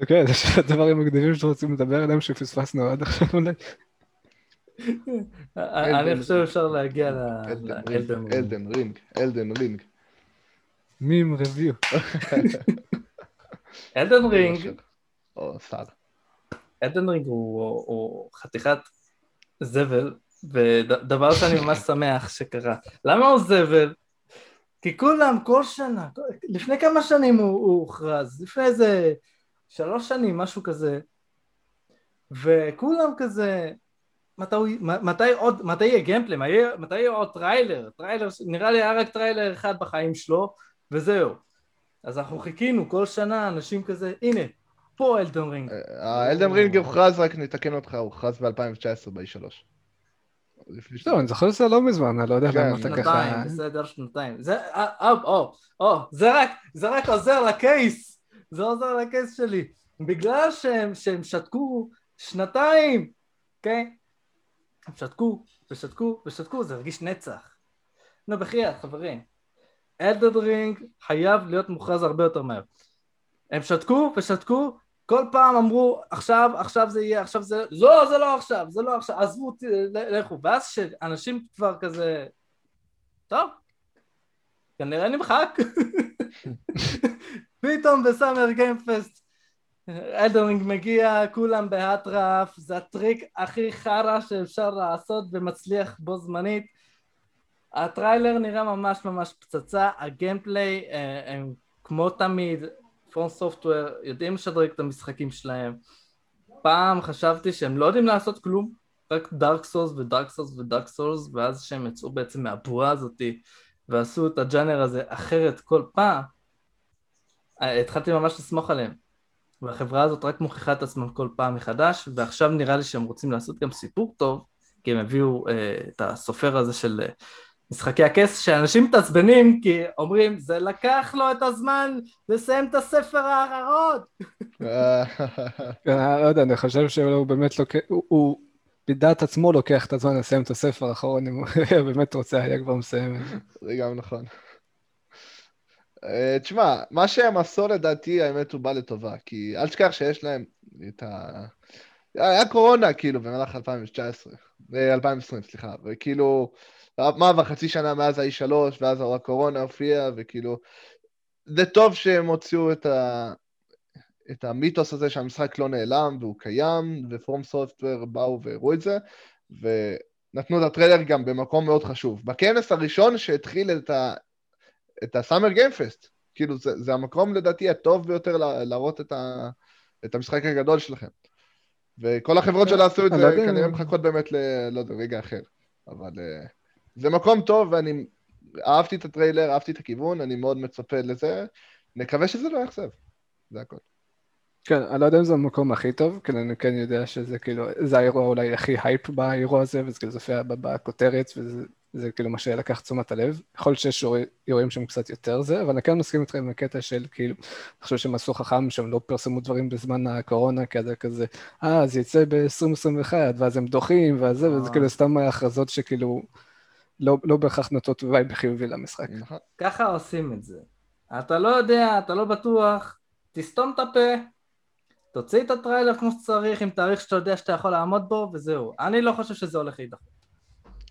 אוקיי, זה הדברים המקדימים שאתם רוצים לדבר עליהם שפספסנו עד עכשיו אולי. אני חושב שאפשר להגיע ל Elden Ring. Elden Ring, Elden Ring. מים רביו. Elden Ring. או שר. Elden הוא, הוא חתיכת זבל, ודבר שאני ממש שמח שקרה. למה הוא זבל? כי כולם, כל שנה, לפני כמה שנים הוא, הוא הוכרז, לפני איזה שלוש שנים, משהו כזה, וכולם כזה, מתי, מתי עוד, מתי יהיה gameplay, מתי יהיה עוד טריילר, טריילר, נראה לי היה רק טריילר אחד בחיים שלו, וזהו. אז אנחנו חיכינו כל שנה, אנשים כזה, הנה, פה אלדן רינג. האלדן רינג הוכרז, רק נתקן אותך, הוכרז ב-2019 ב-E3. לא, אני זוכר שזה לא מזמן, אני לא יודע למה אתה ככה... שנתיים, בסדר, שנתיים. זה, או, או, או, זה רק עוזר לקייס, זה עוזר לקייס שלי. בגלל שהם שתקו שנתיים, אוקיי? הם שתקו, ושתקו, ושתקו, זה הרגיש נצח. נו, בחייאת, חברים. Elden Ring חייב להיות מוכרז הרבה יותר מהר. הם שתקו ושתקו, כל פעם אמרו עכשיו, עכשיו זה יהיה, עכשיו זה... לא, זה לא עכשיו, זה לא עכשיו, עזבו אותי, לכו. ואז שאנשים כבר כזה... טוב, כנראה נמחק. פתאום ב Summer Game Fest Elden Ring מגיע, כולם באטרף, זה הטריק הכי חרא שאפשר לעשות ומצליח בו זמנית. הטריילר נראה ממש ממש פצצה, ה gameplay אה, הם כמו תמיד, FromSoftware יודעים לשדרג את המשחקים שלהם. פעם חשבתי שהם לא יודעים לעשות כלום, רק Dark Souls ו Dark Souls ו Dark Souls, ואז שהם יצאו בעצם מהבועה הזאתי ועשו את הג'אנר הזה אחרת כל פעם, התחלתי ממש לסמוך עליהם. והחברה הזאת רק מוכיחה את עצמם כל פעם מחדש, ועכשיו נראה לי שהם רוצים לעשות גם סיפור טוב, כי הם הביאו אה, את הסופר הזה של אה, משחקי הכס, שאנשים מתעצבנים כי אומרים, זה לקח לו את הזמן לסיים את הספר האחרון. לא יודע, אני חושב שהוא באמת לוקח, הוא בדעת עצמו לוקח את הזמן לסיים את הספר האחרון, אם הוא באמת רוצה, היה כבר מסיים את זה. זה גם נכון. אה, תשמע, מה שהם עשו לדעתי, האמת הוא בא לטובה, כי אל תשכח שיש להם את ה... היה קורונה, כאילו, במהלך 2019, 2020, אה, סליחה, וכאילו, מה עבר חצי שנה מאז ה-E3, ואז הקורונה הופיעה, וכאילו, זה טוב שהם הוציאו את, ה... את המיתוס הזה שהמשחק לא נעלם, והוא קיים, ופורום סופטוור באו והראו את זה, ונתנו את הטריילר גם במקום מאוד חשוב. בכנס הראשון שהתחיל את, ה... את הסאמר גיימפסט. כאילו, זה, זה המקום לדעתי הטוב ביותר להראות את, ה, את המשחק הגדול שלכם. וכל החברות שלא עשו את זה כנראה מחכות באמת ל... לא יודע, רגע אחר. אבל uh, זה מקום טוב, ואני אהבתי את הטריילר, אהבתי את הכיוון, אני מאוד מצפה לזה. נקווה שזה לא יאכזב. זה הכל. כן, אני לא יודע אם זה המקום הכי טוב, כי אני כן יודע שזה כאילו, זה האירוע אולי הכי הייפ באירוע הזה, וזה כאילו הופיע בכותרת, וזה זה כאילו מה שלקח תשומת הלב. יכול להיות שיש אירועים שהם קצת יותר זה, אבל אני כן מסכים איתכם עם הקטע של כאילו, אני חושב שהם עשו חכם שהם לא פרסמו דברים בזמן הקורונה, כי זה כזה, אה, זה יצא ב-2021, ואז הם דוחים, וזה, וזה כאילו סתם הכרזות שכאילו לא, לא בהכרח נותנות vibe חיובי למשחק. נכון. ככה עושים את זה. אתה לא יודע, אתה לא בטוח, תסתום את הפה, תוציא את הטריילר כמו שצריך, עם תאריך שאתה יודע שאתה יכול לעמוד בו, וזהו. אני לא חושב שזה הולך להידחות.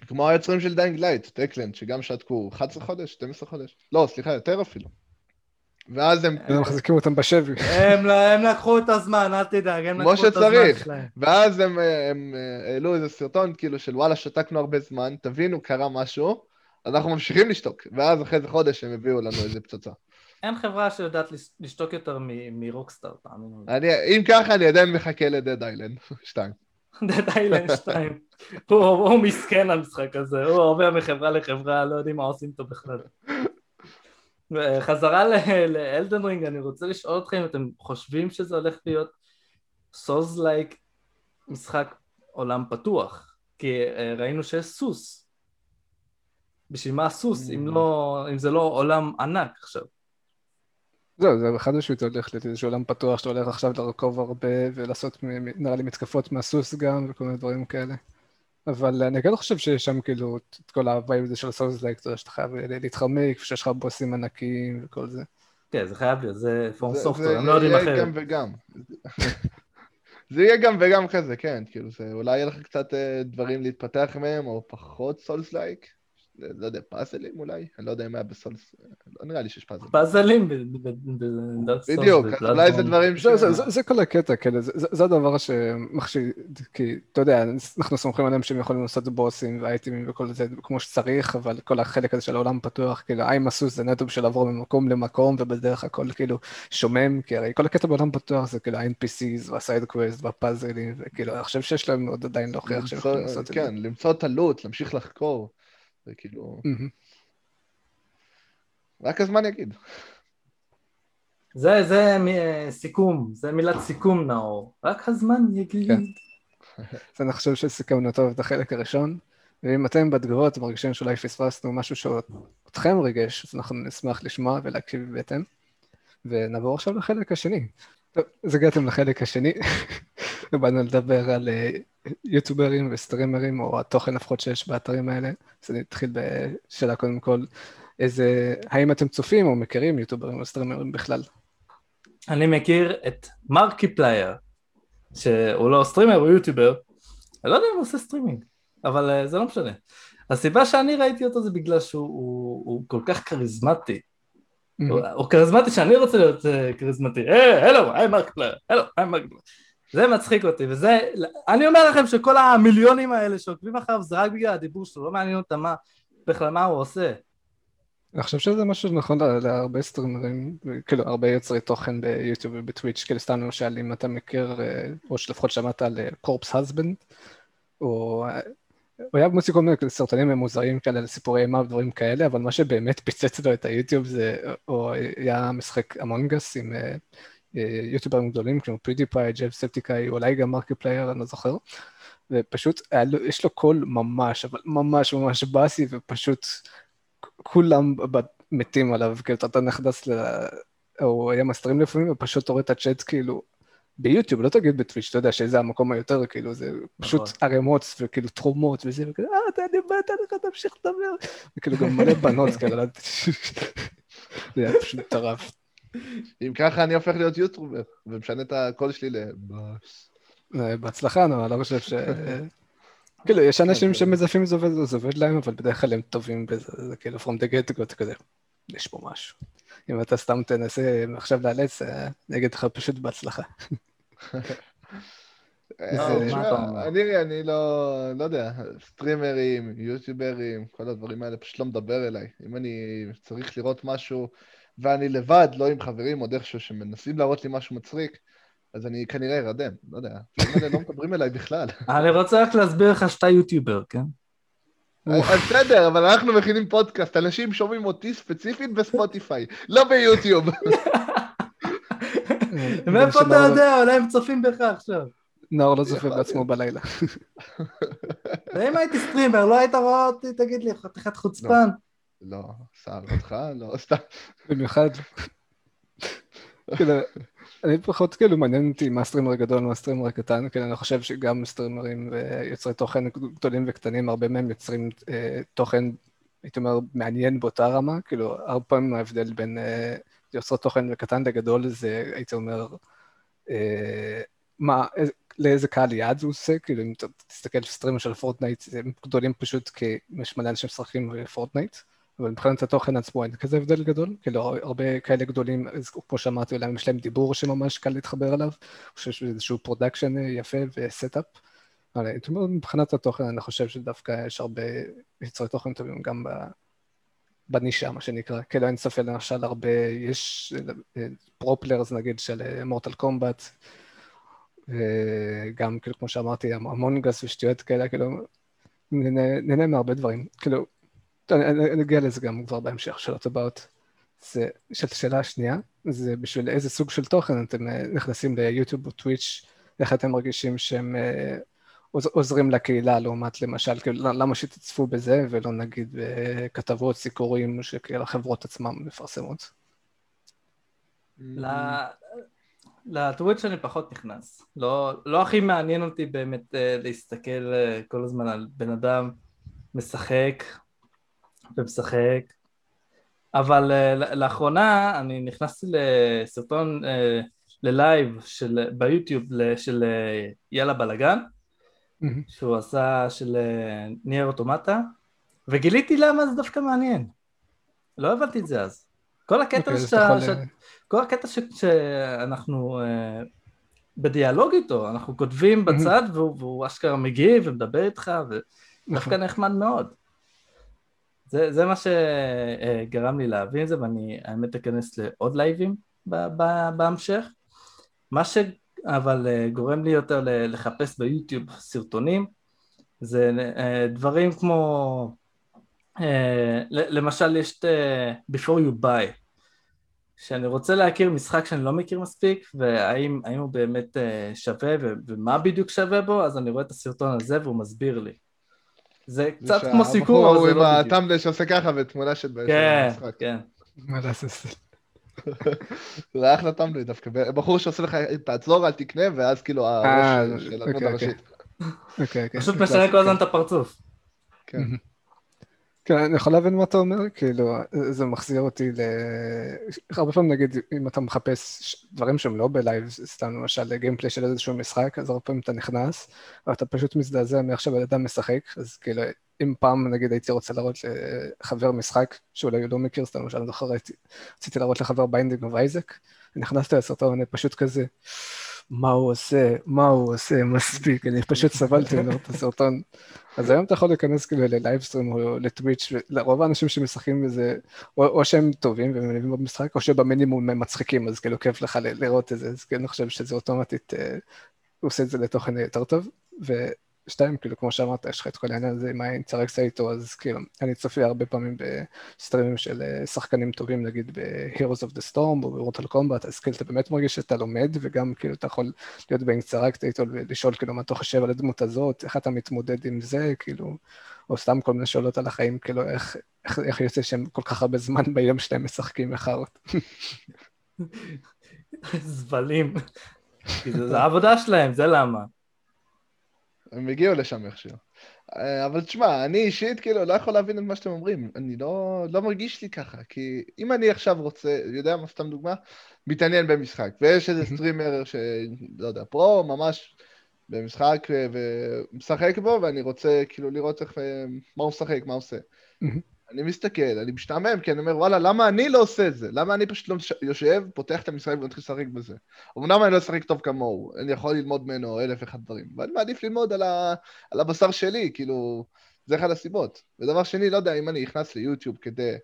כמו היוצרים של Dying Light, Techland, שגם שתקו 11 חודש, 12 חודש, לא, סליחה, יותר אפילו. ואז הם... הם מחזיקים אותם בשבי. לא, הם לקחו את הזמן, אל תדאג, הם לקחו את הזמן שלהם. כמו שצריך. ואז הם אה, העלו איזה סרטון, כאילו, של וואלה, שתקנו הרבה זמן, תבינו, קרה משהו, אנחנו ממשיכים לשתוק. ואז אחרי איזה חודש הם הביאו לנו איזה פצצה. אין חברה שיודעת לשתוק יותר מ Rockstar, תאמינו לי. אם ככה, אני עדיין מחכה ל Dead Island 2. Dead Island 2. הוא מסכן המשחק הזה, הוא עובר מחברה לחברה, לא יודעים מה עושים איתו בכלל. חזרה ל Elden Ring, אני רוצה לשאול אתכם אם אתם חושבים שזה הולך להיות souls-like משחק עולם פתוח, כי אה, ראינו שיש סוס. בשביל מה הסוס, אם, לא, אם זה לא עולם ענק עכשיו? זהו, זה אחד השוט הולך להיות איזשהו עולם פתוח שאתה הולך עכשיו לרכוב הרבה ולעשות נראה לי מתקפות מהסוס גם וכל מיני דברים כאלה. אבל אני כן חושב שיש שם כאילו את כל ה vibe הזה של ה souls-like, שאתה חייב להתחמק ושיש לך בוסים ענקיים וכל זה. כן, זה חייב להיות, זה FromSoftware, הם לא יודעים אחרת. זה יהיה גם וגם. זה יהיה גם וגם כזה, כן, כאילו זה אולי יהיה לך קצת אה, דברים להתפתח מהם, או פחות souls-like, לא יודע, פאזלים אולי? אני לא יודע אם היה ב Souls, לא נראה לי שיש פאזלים. פאזלים ב Dark Souls. בדיוק, אולי זה דברים ש... זה, כל הקטע, כאילו, זה, הדבר שמחשיד, כי אתה יודע, אנחנו סומכים עליהם שהם יכולים לעשות בוסים ואייטמים וכל זה כמו שצריך, אבל כל החלק הזה של העולם פתוח, כאילו, האם עשו זה נטו בשביל לעבור ממקום למקום, ובדרך הכל כאילו שומם, כי הרי כל הקטע בעולם פתוח זה כאילו ה-NPCs וה side quest והפאזלים, וכאילו, אני חושב שיש להם עוד עדיין להוכיח שהם יכולים לעשות את זה. כן, למצוא את ה loot, להמשיך לחקור. זה כאילו... רק הזמן יגיד. זה, זה מ- סיכום, זה מילת סיכום נאור. רק הזמן יגיד. כן. אז אני חושב שסיכמנו טוב את החלק הראשון, ואם אתם בתגובות מרגישים שאולי פספסנו משהו שאתכם ריגש, אז אנחנו נשמח לשמוע ולהקשיב בהתאם. ונעבור עכשיו לחלק השני. טוב, אז הגעתם לחלק השני, באנו לדבר על אה, יוטיוברים וסטרימרים, או התוכן לפחות שיש באתרים האלה. אז אני אתחיל בשאלה קודם כל, איזה, האם אתם צופים או מכירים יוטיוברים או סטרימרים בכלל? אני מכיר את Markiplier, שהוא לא סטרימר, הוא יוטיובר. אני לא יודע אם הוא עושה סטרימינג, אבל אה, זה לא משנה. הסיבה שאני ראיתי אותו זה בגלל שהוא הוא, הוא כל כך כריזמטי. הוא, הוא כריזמטי שאני רוצה להיות אה, כריזמטי. היי, הלו, היי Markiplier, הלו, היי Markiplier. זה מצחיק אותי, וזה, אני אומר לכם שכל המיליונים האלה שעוקבים אחריו זה רק בגלל הדיבור שלו, לא מעניין אותם מה, בכלל מה הוא עושה. אני חושב שזה משהו נכון לה- להרבה סטרימרים, כאילו הרבה יוצרי תוכן ביוטיוב ובטוויץ', כאילו סתם למשל אם אתה מכיר, אה, או שלפחות שמעת על קורפס הסבנד, או אה, הוא היה מוציא כל מיני סרטונים מוזרים כאלה על סיפורי אימה ודברים כאלה, אבל מה שבאמת פיצץ לו את היוטיוב זה, או היה משחק אמונגס עם אה, אה, יוטיוברים גדולים כמו PewDiePie, Jacksepticeye, אולי גם Markiplier, אני לא זוכר, ופשוט היה לו, יש לו קול ממש, אבל ממש ממש bassy, ופשוט כולם מתים עליו, כאילו אתה נכנס ל... הוא היה מסטרים לפעמים, ופשוט רואה את הצ'אט כאילו, ביוטיוב, לא תגיד ב Twitch, אתה יודע שזה המקום היותר, כאילו, זה פשוט נכון. ערימות, וכאילו תרומות וזה, וכאילו, אה, מתה אני עליך, תמשיך לדבר. וכאילו גם מלא בנות כאלה, לא. זה היה פשוט מטורף. אם ככה אני הופך להיות יוטיובר, ומשנה את הקול שלי לבאס. אה, בהצלחה, נו, אני לא חושב ש... כאילו, יש אנשים שמזייפים את זה עובד, זה עובד להם, אבל בדרך כלל הם טובים בזה, זה כאילו from the get go, אתה כזה, יש פה משהו. אם אתה סתם תנסה עכשיו לאלץ, אה, אני אגיד לך פשוט בהצלחה. אה? אני, אני לא, לא יודע, סטרימרים, יוטיוברים, כל הדברים האלה פשוט לא מדבר אליי. אם אני צריך לראות משהו ואני לבד, לא עם חברים או איכשהו שמנסים להראות לי משהו מצחיק, אז אני כנראה ארדם, לא יודע. לא מדברים אליי בכלל. אני רוצה רק להסביר לך שאתה יוטיובר, כן? אז בסדר, אבל אנחנו מכינים פודקאסט, אנשים שומעים אותי ספציפית בספוטיפיי, לא ביוטיוב. מאיפה אתה יודע? אולי הם צופים בך עכשיו. נאור לא צופה בעצמו בלילה. ואם הייתי סטרימר, לא היית רואה אותי, תגיד לי, חתיכת חוצפן. לא, שר אותך, לא, סתם. במיוחד. כאילו, אני פחות כאילו מעניין אותי מה הסטרימר הגדול ומה הסטרימר הקטן, כאילו אני חושב שגם סטרימרים ויוצרי תוכן גדולים וקטנים, הרבה מהם יוצרים אה, תוכן, הייתי אומר, מעניין באותה רמה, כאילו הרבה פעמים ההבדל בין אה, יוצרי תוכן קטן לגדול זה, הייתי אומר, אה, מה, איזה- לאיזה קהל יעד זה עושה, כאילו אם אתה תסתכל על סטרימר של Fortnite, הם גדולים פשוט כי יש מלא אנשים משחקים ב Fortnite. אבל מבחינת התוכן עצמו אין כזה הבדל גדול, כאילו הרבה כאלה גדולים, כמו שאמרתי, אולי יש להם דיבור שממש קל להתחבר אליו, אני חושב שזה איזשהו production יפה ו setup, אבל מבחינת התוכן אני חושב שדווקא יש הרבה יוצרי תוכן טובים גם. בנישה, מה שנקרא, כאילו אין ספק למשל הרבה, יש פרופלרס נגיד של מורטל קומבט, וגם כאילו כמו שאמרתי, המונגס ושטויות כאלה, כאילו נהנה מהרבה דברים, כאילו אני אגיע לזה גם כבר בהמשך, שאלות הבאות. זה, שאלת השאלה השנייה, זה בשביל איזה סוג של תוכן אתם אה, נכנסים ליוטיוב או טוויץ', איך אתם מרגישים שהם אה, עוז- עוזרים לקהילה לעומת למשל, כאילו, למה שתצפו בזה ולא נגיד בכתבות, סיקורים שכאילו החברות עצמן מפרסמות. לטוויץ' אני פחות נכנס. לא, לא הכי מעניין אותי באמת אה, להסתכל אה, כל הזמן על בן אדם משחק ומשחק, אבל אה, לאחרונה אני נכנסתי לסרטון, אה, ללייב של, ביוטיוב של אה, יאללה בלאגן, שהוא עשה של נייר אוטומטה, וגיליתי למה זה דווקא מעניין. לא הבנתי את זה אז. כל הקטע שאתה... יכול, ש- אה, כל הקטע ש- שאנחנו אה, בדיאלוג איתו, אנחנו כותבים בצד והוא, והוא אשכרה מגיב ומדבר איתך, ודווקא נכון. נחמד מאוד. זה, זה מה שגרם לי להבין את זה, ואני האמת אכנס לעוד לייבים בהמשך. מה שאבל אה, גורם לי יותר לחפש ביוטיוב סרטונים, זה אה, דברים כמו, אה, למשל יש את Before You Buy, שאני רוצה להכיר משחק שאני לא מכיר מספיק, והאם האם הוא באמת שווה ומה בדיוק שווה בו, אז אני רואה את הסרטון הזה והוא מסביר לי. זה קצת כמו סיקור, אבל הוא זה עם לא בדיוק. הטמבל שעושה ככה ותמונה של של כן, המשחק. כן. מה לעשות? זה היה אחלה טמבל דווקא. בחור שעושה לך, תעצור, אל תקנה, ואז כאילו אה, הראש של הדמות אוקיי, הראשית. אוקיי, אוקיי. פשוט משנה כל הזמן את הפרצוף. כן. כן, אני יכול להבין מה אתה אומר, כאילו, זה מחזיר אותי ל... הרבה פעמים נגיד, אם אתה מחפש דברים שהם לא ב live, סתם למשל gameplay של איזשהו משחק, אז הרבה פעמים אתה נכנס, ואתה פשוט מזדעזע מאיך שבן אדם משחק, אז כאילו, אם פעם נגיד הייתי רוצה להראות לחבר משחק, שאולי הוא לא מכיר, סתם למשל, אני זוכר, רציתי להראות לחבר Binding of Isaac, נכנסתי לסרטון, אני פשוט כזה, מה הוא עושה, מה הוא עושה, מספיק, אני פשוט סבלתי לראות את הסרטון. אז היום אתה יכול להיכנס כאילו ל livestream או ל Twitch, ולרוב האנשים שמשחקים בזה, או, או שהם טובים ומבינים במשחק, או שבמינימום הם מצחיקים, אז כאילו כיף לך לראות את זה, אז כן, אני חושב שזה אוטומטית, אה, הוא עושה את זה לתוכן יותר טוב. ושתיים, כאילו, כמו שאמרת, יש לך את כל העניין הזה עם האינטראקציה איתו, אז כאילו, אני צופה הרבה פעמים בסטרימים של אה, שחקנים טובים, נגיד ב-Heroes of the Storm או ב-Mortal Kombat, אז כאילו אתה באמת מרגיש שאתה לומד, וגם כאילו אתה יכול להיות באינטראקציה איתו ולשאול כאילו מה אתה חושב על הדמות הזאת, איך אתה מתמודד עם זה, כאילו, או סתם כל מיני שאלות על החיים, כאילו, איך, איך, איך יוצא שהם כל כך הרבה זמן ביום שלהם משחקים מחרות. זבלים. כי זה העבודה שלהם, זה למה. הם הגיעו לשם איכשהו. אה, אבל תשמע, אני אישית כאילו לא יכול להבין את מה שאתם אומרים. אני לא, לא מרגיש לי ככה, כי אם אני עכשיו רוצה, יודע מה, סתם דוגמה, מתעניין במשחק, ויש איזה סטרימר שלא יודע, פרו ממש במשחק אה, ומשחק בו, ואני רוצה כאילו לראות איך, אה, מה הוא משחק, מה הוא עושה. אני מסתכל, אני משתעמם, כי אני אומר, וואלה, למה אני לא עושה את זה? למה אני פשוט לא יושב, פותח את המשחק ומתחיל לשחק בזה? אמנם אני לא אשחק טוב כמוהו, אני יכול ללמוד ממנו אלף ואחד דברים, ואני מעדיף ללמוד על, ה... על הבשר שלי, כאילו, זה אחת הסיבות. ודבר שני, לא יודע, אם אני נכנס ליוטיוב כדי...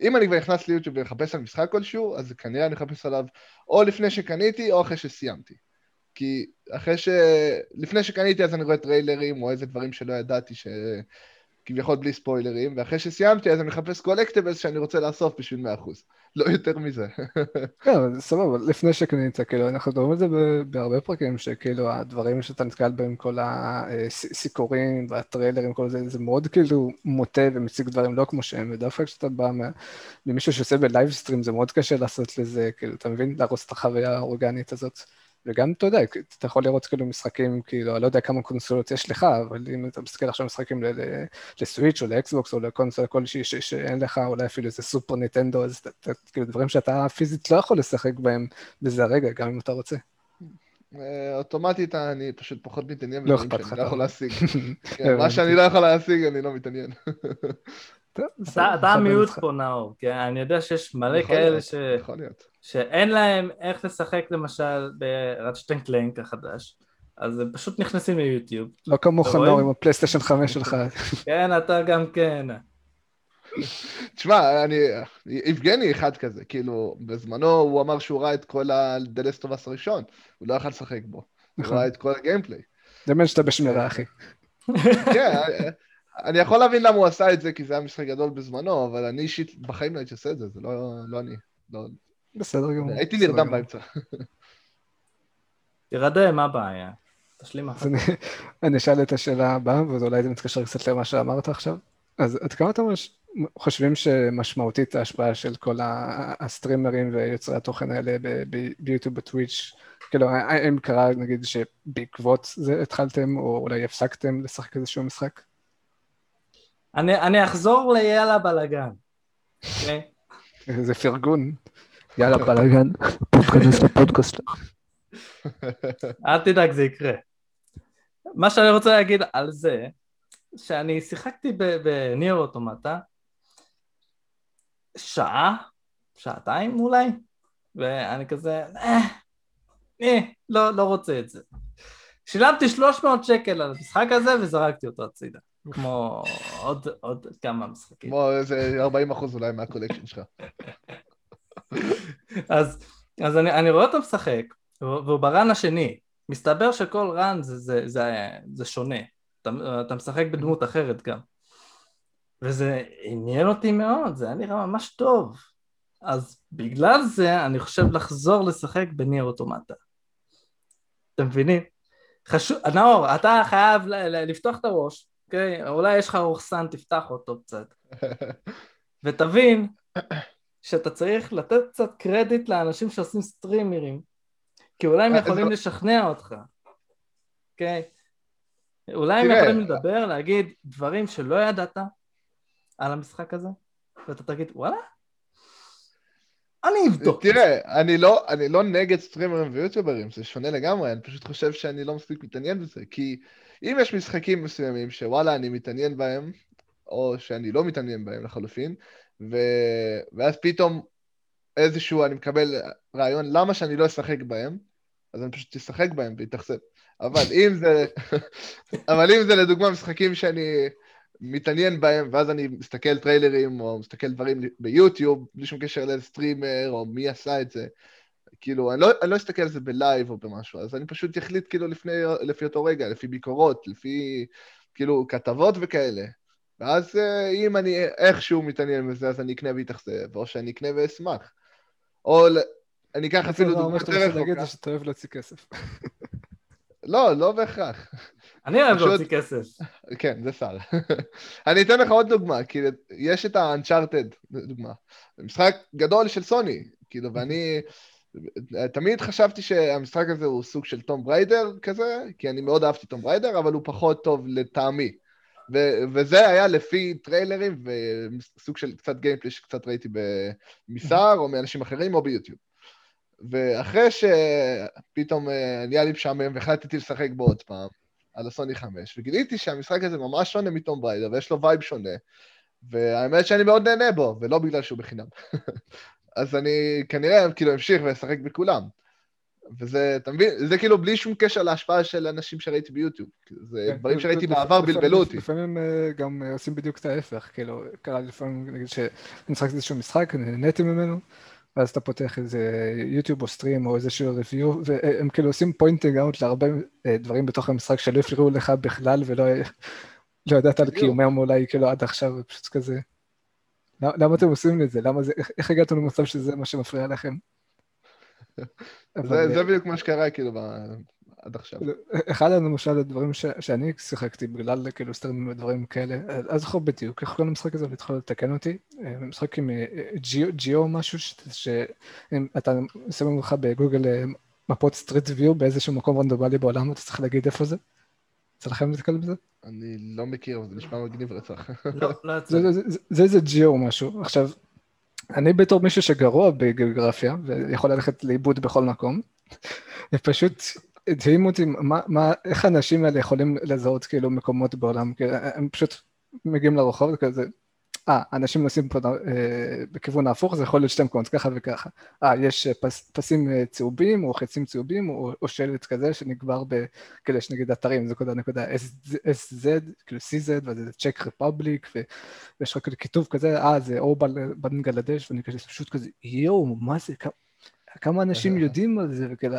אם אני כבר נכנס ליוטיוב ולחפש על משחק כלשהו, אז כנראה אני אחפש עליו או לפני שקניתי או אחרי שסיימתי. כי אחרי ש... לפני שקניתי אז אני רואה טריילרים או איזה דברים שלא ידעתי ש... כביכול בלי ספוילרים, ואחרי שסיימתי אז אני מחפש קולקטיבלס שאני רוצה לאסוף בשביל 100%. לא יותר מזה. כן, אבל סבבה, לפני שקנית, כאילו, אנחנו מדברים על זה בהרבה פרקים, שכאילו הדברים שאתה נתקל בהם, כל הסיקורים והטריילרים, כל זה, זה מאוד כאילו מוטה ומציג דברים לא כמו שהם, ודווקא כשאתה בא ממישהו שעושה ב live stream, זה מאוד קשה לעשות לזה, כאילו, אתה מבין? להרוס את החוויה האורגנית הזאת. וגם, אתה יודע, אתה יכול לראות כאילו משחקים, כאילו, אני לא יודע כמה קונסולות יש לך, אבל אם אתה מסתכל עכשיו משחקים ל Switch או ל Xbox או לקונסולה כלשהי שאין לך, אולי אפילו איזה Super Nintendo, אז כאילו דברים שאתה פיזית לא יכול לשחק בהם בזה הרגע, גם אם אתה רוצה. אה, אוטומטית אני פשוט פחות מתעניין לא אכפת לך, לא יכול להשיג. כן. מה שאני לא יכול להשיג, אני לא מתעניין. טוב, אתה המיעוט. פה, נאור, כי אני יודע שיש מלא כאלה ש... יכול להיות. שאין להם איך לשחק למשל ברצ'טן קלנק החדש, אז הם פשוט נכנסים ליוטיוב. לא כמוך? נור עם הפלייסטיישן 5 שלך. כן, אתה גם כן. תשמע, אני... יבגני אחד כזה, כאילו, בזמנו הוא אמר שהוא ראה את כל Us הראשון, הוא לא יכל לשחק בו. הוא נכון. ראה את כל הגיימפליי. זה מן שאתה בשמירה, אחי. כן, אני יכול להבין למה הוא עשה את זה, כי זה היה משחק גדול בזמנו, אבל אני אישית בחיים לא הייתי עושה את זה, זה לא לא אני. לא- בסדר גמור. הייתי בסדר נרדם גמור. באמצע. תירדם, מה הבעיה? תשלים אחת. אני- אני אשאל את השאלה הבאה, ואולי זה מתקשר קצת למה שאמרת עכשיו. אז עד כמה אתם חושבים שמשמעותית ההשפעה של כל ה- הסטרימרים ויוצרי התוכן האלה ביוטיוב, בטוויץ', כאילו, האם קרה, נגיד, שבעקבות זה התחלתם, או אולי הפסקתם לשחק איזשהו משחק? אני אני אחזור ליאללה בלאגן. אוקיי? זה פרגון. יאללה, בלאגן, תיכנס לפודקאסט. אל תדאג, זה יקרה. מה שאני רוצה להגיד על זה, שאני שיחקתי בניר אוטומטה שעה, שעתיים אולי, ואני כזה, אה, אה, לא, לא רוצה את זה. שילמתי 300 שקל על המשחק הזה וזרקתי אותו הצידה. כמו עוד, עוד כמה משחקים. כמו איזה 40 אחוז אולי מה collection שלך. אז, אז אני, אני רואה אותו משחק, והוא ב run השני. מסתבר שכל run זה, זה, זה, זה שונה. אתה, אתה משחק בדמות אחרת גם. וזה עניין אותי מאוד, זה היה נראה ממש טוב. אז בגלל זה אני חושב לחזור לשחק ב Nier Automata. אתם מבינים? חשוב, נאור, אתה חייב לפתוח את הראש, אוקיי? אולי יש לך רוכסן, תפתח אותו קצת. ותבין שאתה צריך לתת קצת קרדיט לאנשים שעושים סטרימרים, כי אולי הם אה, יכולים לשכנע אותך, אוקיי? אולי הם יכולים לדבר, להגיד דברים שלא ידעת על המשחק הזה, ואתה תגיד, וואלה, אני אבדוק. תראה, אני לא, אני לא נגד סטרימרים ויוטיוברים, זה שונה לגמרי, אני פשוט חושב שאני לא מספיק מתעניין בזה, כי אם יש משחקים מסוימים שוואלה אני מתעניין בהם, או שאני לא מתעניין בהם לחלופין, ו... ואז פתאום איזשהו, אני מקבל רעיון למה שאני לא אשחק בהם, אז אני פשוט אשחק בהם ואתאכזב. אבל אם זה, אבל אם זה לדוגמה משחקים שאני מתעניין בהם, ואז אני מסתכל טריילרים, או מסתכל דברים ביוטיוב, בלי שום קשר לסטרימר, או מי עשה את זה. כאילו, אני לא, אני לא אסתכל על זה בלייב או במשהו, אז אני פשוט אחליט כאילו לפני, לפי אותו רגע, לפי ביקורות, לפי כאילו כתבות וכאלה. ואז אה, אם אני איכשהו מתעניין בזה, אז אני אקנה ואתאכזב, או שאני אקנה ואשמח. או אני אקח אפילו דוגמא יותר רחוקה. מה שאתה רוצה להגיד זה שאתה אוהב להוציא כסף. לא, לא בהכרח. אני אוהב להוציא כסף. כן, זה שר. אני אתן לך עוד דוגמה, כי יש את ה-Uncharted, דוגמה. משחק גדול של סוני, כאילו, ואני תמיד חשבתי שהמשחק הזה הוא סוג של Tomb Raider כזה, כי אני מאוד אהבתי Tomb Raider, אבל הוא פחות טוב לטעמי. ו- וזה היה לפי טריילרים וסוג של קצת gameplay שקצת ראיתי במסער או מאנשים אחרים או ביוטיוב. ואחרי שפתאום אה, נהיה לי משעמם והחלטתי לשחק בו עוד פעם, על הסוני 5, וגיליתי שהמשחק הזה ממש שונה מ Tomb Raider ויש לו vibe שונה, והאמת שאני מאוד נהנה בו, ולא בגלל שהוא בחינם. אז אני כנראה כאילו אמשיך ואשחק בכולם. וזה, אתה מבין? זה כאילו בלי שום קשר להשפעה של אנשים שראיתי ביוטיוב. זה כן, דברים שראיתי בעבר בלבלו אותי. לפעמים אה, גם אה, עושים בדיוק את ההפך, כאילו, קרה לפעמים, נגיד שאני משחק איזשהו משחק, נהניתי ממנו, ואז אתה פותח איזה יוטיוב או stream או איזשהו review, והם כאילו עושים pointing out להרבה אה, דברים בתוך המשחק שלא הפריעו לך בכלל ולא לא ידעת על קיומם אולי כאילו עד עכשיו, פשוט כזה. למה אתם עושים את זה? למה זה, איך הגעתם למצב שזה מה שמפריע לכם? זה, זה בדיוק מה שקרה כאילו עד עכשיו. אחד למשל הדברים שאני שיחקתי בגלל כאילו סטרימים ודברים כאלה, אז זוכר בדיוק איך קוראים למשחק הזה והתחילו לתקן אותי, אה, משחק עם ג'יו, משהו שאתה שמים לך בגוגל אה, מפות סטריט ויו באיזשהו מקום רנדומלי בעולם אתה צריך להגיד איפה זה. יצא לכם להתקל בזה? אני לא מכיר, אבל זה נשמע מגניב רצח. לא, לא יצא. זה איזה ג'יו או משהו. עכשיו, אני בתור מישהו שגרוע בגיאוגרפיה, ויכול ללכת לאיבוד בכל מקום, פשוט הדהים אותי מה, מה, איך האנשים האלה יכולים לזהות כאילו מקומות בעולם, הם פשוט מגיעים לרחוב וכזה, אה, אנשים נוסעים פה אה, בכיוון ההפוך, זה יכול להיות שתי מקומות, ככה וככה. אה, יש פס, פסים אה, צהובים, או חצים צהובים, או, או שלט כזה שנגבר בכאלה יש נגיד אתרים, זה נקודה נקודה SZ, כאילו CZ, וזה צ'ק רפובליק, ויש לך כאילו כיתוב כזה, אה, זה או בנגלדש, ואני כזה פשוט כזה, יואו, מה זה, כמה אנשים יודעים על זה, וכאילו,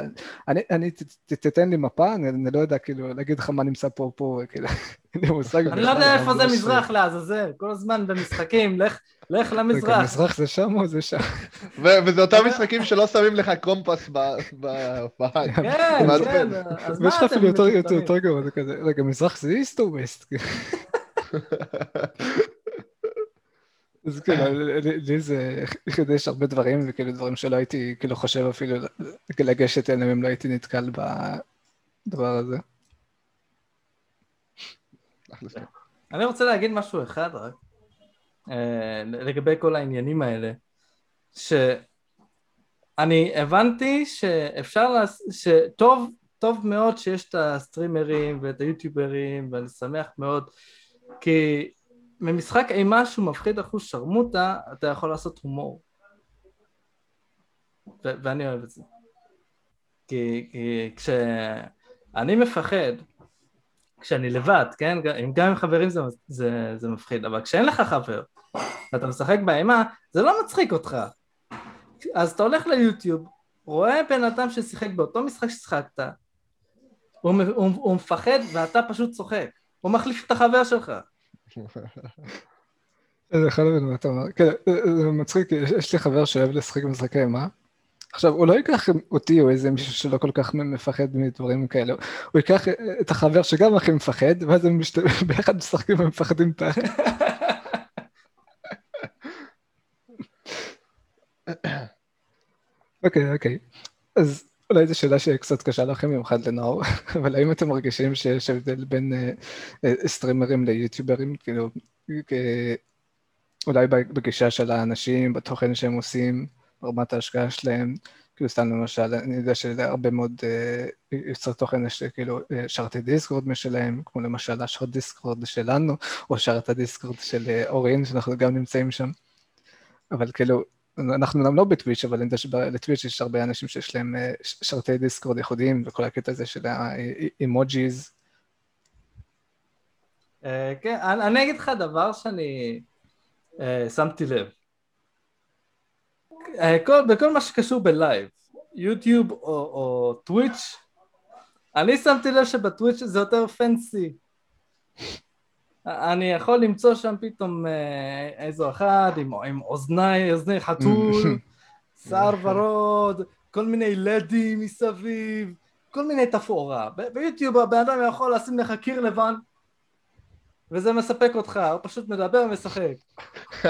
אני, אני, תתן לי מפה, אני, אני לא יודע, כאילו, להגיד לך מה נמצא פה, פה, כאילו, אין לי מושג. אני לא יודע איפה זה מזרח לעזאזל, כל הזמן במשחקים, לך, לך למזרח. מזרח זה שם או זה שם? וזה אותם משחקים שלא שמים לך קומפס בהיי. כן, כן, אז מה אתם... ויש לך אפילו יותר גרוע, זה כזה, רגע, מזרח זה איסט או ווסט? אז כאילו, לי זה חידש הרבה דברים, וכאילו דברים שלא הייתי כאילו חושב אפילו לגשת אליהם אם לא הייתי נתקל בדבר הזה. אני רוצה להגיד משהו אחד רק, אה, לגבי כל העניינים האלה, שאני הבנתי שאפשר, שטוב טוב מאוד שיש את הסטרימרים ואת היוטיוברים, ואני שמח מאוד כי ממשחק אימה שהוא מפחיד אחוז שרמוטה, אתה יכול לעשות הומור. ו- ואני אוהב את זה. כי, כי כשאני מפחד, כשאני לבד, כן? אם גם עם חברים זה, זה, זה מפחיד, אבל כשאין לך חבר, ואתה משחק באימה, זה לא מצחיק אותך. אז אתה הולך ליוטיוב, רואה בן אדם ששיחק באותו משחק ששיחקת, הוא, הוא, הוא מפחד ואתה פשוט צוחק, הוא מחליף את החבר שלך. זה יכול מה אתה אומר. כן, זה מצחיק, יש לי חבר שאוהב לשחק במשחקי אימה. עכשיו, הוא לא ייקח אותי או איזה מישהו שלא כל כך מפחד מדברים כאלה, הוא ייקח את החבר שגם הכי מפחד, ואז הם ביחד משחקים ומפחדים האחר. אוקיי, אוקיי. אז אולי זו שאלה שקצת קשה לכם, במיוחד לנאור, אבל האם אתם מרגישים שיש הבדל בין uh, סטרימרים ליוטיוברים, כאילו, אולי בגישה של האנשים, בתוכן שהם עושים, ברמת ההשקעה שלהם, כאילו סתם למשל, אני יודע שהרבה מאוד uh, יוצרי תוכן יש כאילו שרתי דיסקורד משלהם, כמו למשל השרת דיסקורד שלנו, או שרת הדיסקורד של אורין, שאנחנו גם נמצאים שם, אבל כאילו, אנחנו גם לא בטוויץ', אבל אני יודע שלטוויץ' יש הרבה אנשים שיש להם שרתי דיסקורד ייחודיים, וכל הקטע הזה של ה emojis. כן, אני אגיד לך דבר שאני שמתי לב. בכל מה שקשור ב live, יוטיוב או טוויץ', אני שמתי לב שבטוויץ' זה יותר fancy. אני יכול למצוא שם פתאום אה, איזו אחת עם, עם אוזני, אוזני חתול, שיער ורוד, כל מיני לדים מסביב, כל מיני תפאורה. ביוטיוב הבן אדם יכול לשים לך קיר לבן וזה מספק אותך, הוא פשוט מדבר ומשחק.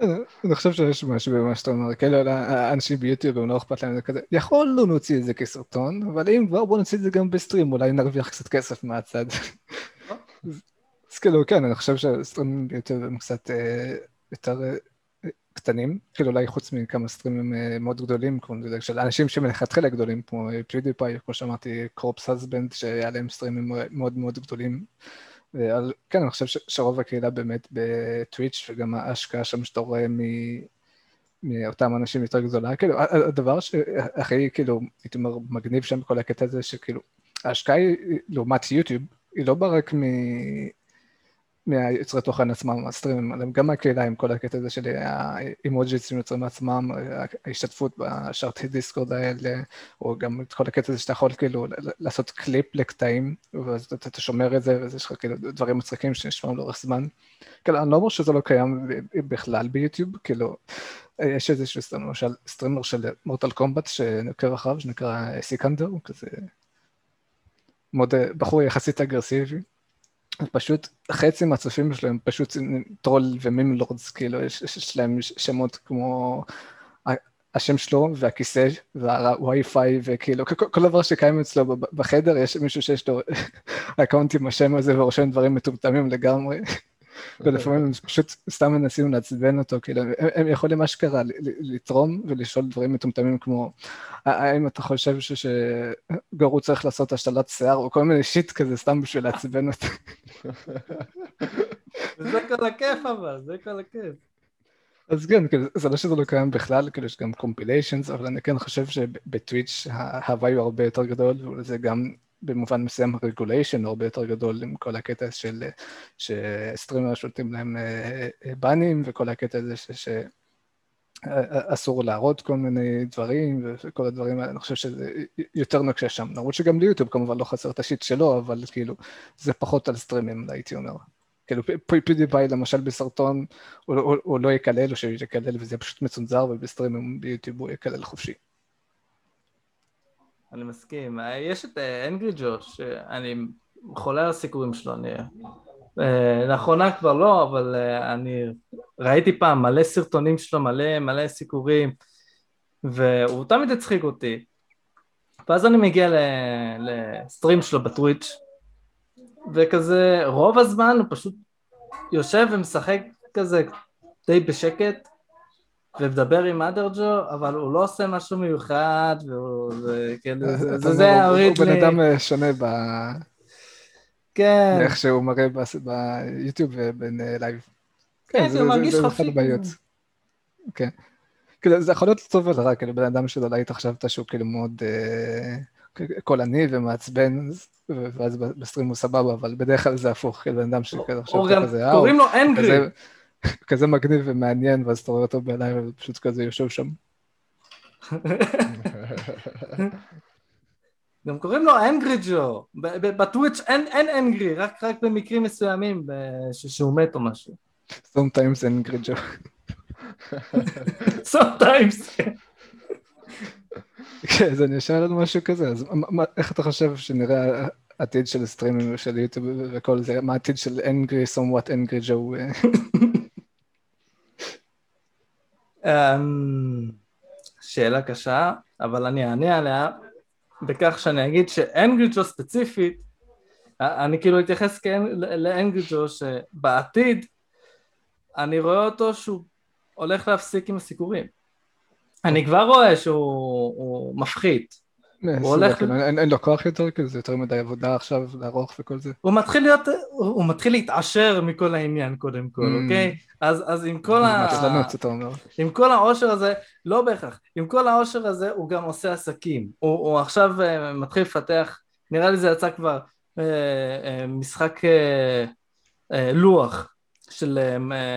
אני חושב שיש משהו במה שאתה אומר, כאילו האנשים ביוטיוב הם לא אכפת להם, זה כזה, יכולנו להוציא את זה כסרטון, אבל אם כבר בוא נוציא את זה גם בסטרים, אולי נרוויח קצת כסף מהצד. אז כאילו כן, אני חושב שהסטרימים ביוטיוב הם קצת אה, יותר אה, קטנים, כאילו אולי חוץ מכמה סטרימים אה, מאוד גדולים, כמו של אנשים שמלכתחילה גדולים, כמו PewDiePie, כמו שאמרתי, Corpse Husband, שהיה להם סטרימים מאוד מאוד גדולים. ועל, כן, אני חושב שרוב הקהילה באמת בטוויץ' וגם ההשקעה שם שאתה רואה מ... מאותם אנשים יותר גדולה, כאילו, הדבר שהכי, כאילו, הייתי אומר, מגניב שם בכל הקטע הזה, שכאילו, ההשקעה היא, לעומת יוטיוב, היא לא בא רק. מהיוצרי תוכן עצמם, הסטרימים, גם מהקהילה עם כל הקטע הזה של ה emojis שיוצרים מעצמם, ההשתתפות בשרתי דיסקורד האלה, או גם את כל הקטע הזה שאתה יכול כאילו לעשות קליפ לקטעים, ואז אתה שומר את זה, ואז יש לך כאילו דברים מצחיקים שנשמעים לאורך זמן. כאילו, אני לא אומר שזה לא קיים בכלל ביוטיוב, כאילו, יש איזשהו streamer, למשל streamer של Mortal Kombat שנקרא אחריו, שנקרא סיקנדר, הוא כזה מאוד בחור יחסית אגרסיבי. פשוט חצי מהצופים שלהם פשוט troll ו meme lords, כאילו יש, יש להם שמות כמו השם שלו והכיסא והווי-פיי וכאילו כל, כל דבר שקיים אצלו בחדר יש מישהו שיש לו account עם השם הזה ורושם דברים מטומטמים לגמרי. ולפעמים הם פשוט סתם מנסים לעצבן אותו, כאילו, הם, הם יכולים אשכרה לתרום ולשאול דברים מטומטמים כמו, האם אתה חושב ש Goro צריך לעשות השתלת שיער, או כל מיני shit כזה, סתם בשביל לעצבן אותו. זה כל הכיף אבל, זה כל הכיף. אז כן, כאילו, זה לא שזה לא קיים בכלל, כאילו יש גם compilations, אבל אני כן חושב שבטוויץ' ההווי הוא הרבה יותר גדול, וזה גם במובן מסוים regulation הרבה יותר גדול עם כל הקטע של ש streamer שולטים להם באנים וכל הקטע הזה שאסור להראות כל מיני דברים וכל הדברים האלה, אני חושב שזה יותר נוקשה שם, למרות שגם ליוטיוב כמובן לא חסר את ה shit שלו, אבל כאילו זה פחות על סטרימים הייתי אומר. כאילו PewDiePie למשל בסרטון הוא, הוא, הוא לא יקלל או שהוא יקלל וזה פשוט מצונזר ובסטרימים ביוטיוב הוא יקלל חופשי. אני מסכים. יש את Angry Joe, אני חולה על הסקירות שלו, אני... אה, לאחרונה כבר לא, אבל אה, אני ראיתי פעם מלא סרטונים שלו, מלא מלא סיקורים, והוא תמיד הצחיק אותי. ואז אני מגיע לסטרים שלו בטוויץ', וכזה רוב הזמן הוא פשוט יושב ומשחק כזה די בשקט, ומדבר עם אדר ג'ו, אבל הוא לא עושה משהו מיוחד, והוא, זה, כאילו, זה, אתה זה, זה הוא- הוריד הוא בן לי, אדם אה, שונה ב... כן, איך שהוא מראה ביוטיוב ובין אה, live. כן, זה- זה מרגיש זה אחת חופשי. הבעיות. כן. כאילו, זה יכול להיות טוב ולרע, כאילו בן אדם שאולי אתה חשבת שהוא כאילו מאוד אה, קולני ומעצבן, ואז ב stream הוא סבבה, אבל בדרך כלל זה הפוך, כאילו בן אדם שכאילו עכשיו או אתה גם כזה, אה, קוראים לו angry, כזה- מגניב ומעניין, ואז אתה רואה אותו ב live ופשוט כזה יושב שם. גם קוראים לו אנגרי ג'ו, בטוויץ' אין אנגרי, רק במקרים מסוימים, שהוא מת או משהו. Sometimes angry Joe. sometimes. כן, אז אני אשאל לנו משהו כזה, אז איך אתה חושב שנראה העתיד של סטרימים של יוטיוב וכל זה, מה העתיד של אנגרי, somewhat אנגרי ג'ו? אמ, שאלה קשה, אבל אני אענה עליה בכך שאני אגיד שאנגרי ג'ו ספציפית, אני כאילו אתייחס כאנ- ל- לאנגרי ג'ו שבעתיד אני רואה אותו שהוא הולך להפסיק עם הסיקורים. אני כבר רואה שהוא הוא מפחית. הוא הולך- אין אין לו כוח יותר, כאילו זה יותר מדי עבודה עכשיו לערוך וכל זה. הוא מתחיל להיות, הוא, מתחיל להתעשר מכל העניין קודם כל, Mm. אוקיי? אז, אז עם כל ה... מעצלנות, אתה אומר. עם כל העושר הזה, לא בהכרח, עם כל העושר הזה הוא גם עושה עסקים. הוא, הוא עכשיו אה, מתחיל לפתח, נראה לי זה יצא כבר, אה, אה, משחק לוח של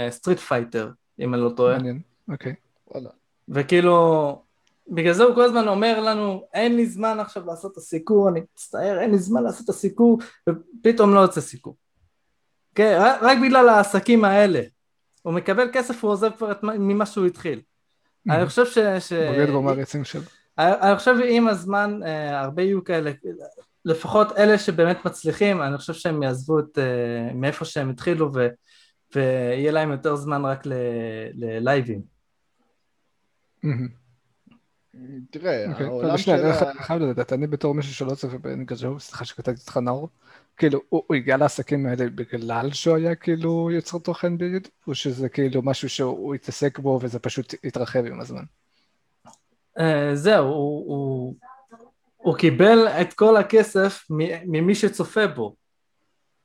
Street Fighter, אם אני לא טועה. מעניין, אוקיי. וואלה. וכאילו, בגלל זה הוא כל הזמן אומר לנו, אין לי זמן עכשיו לעשות את הסיקור, אני מצטער, אין לי זמן לעשות את הסיקור, ופתאום לא יוצא סיקור. כן, רק, רק בגלל העסקים האלה. הוא מקבל כסף, הוא עוזב כבר ממה שהוא התחיל. אני חושב ש... ש... בוגד במעריצים שלו. אני חושב שעם הזמן אה, הרבה יהיו כאלה, לפחות אלה שבאמת מצליחים, אני חושב שהם יעזבו את אה, מאיפה שהם התחילו ו, ויהיה להם יותר זמן רק ל, ללייבים. מהמם. תראה, אוקיי, העולם של חייב לדעת, אני בתור מישהו שלא צופה באנגג'ו, סליחה שקטעתי אותך נאור, כאילו, הוא הגיע לעסקים האלה בגלל שהוא היה כאילו יוצר תוכן ביוטיוב, או שזה כאילו משהו שהוא התעסק בו וזה פשוט התרחב עם הזמן? אה, זהו, הוא, קיבל את כל הכסף ממי שצופה בו.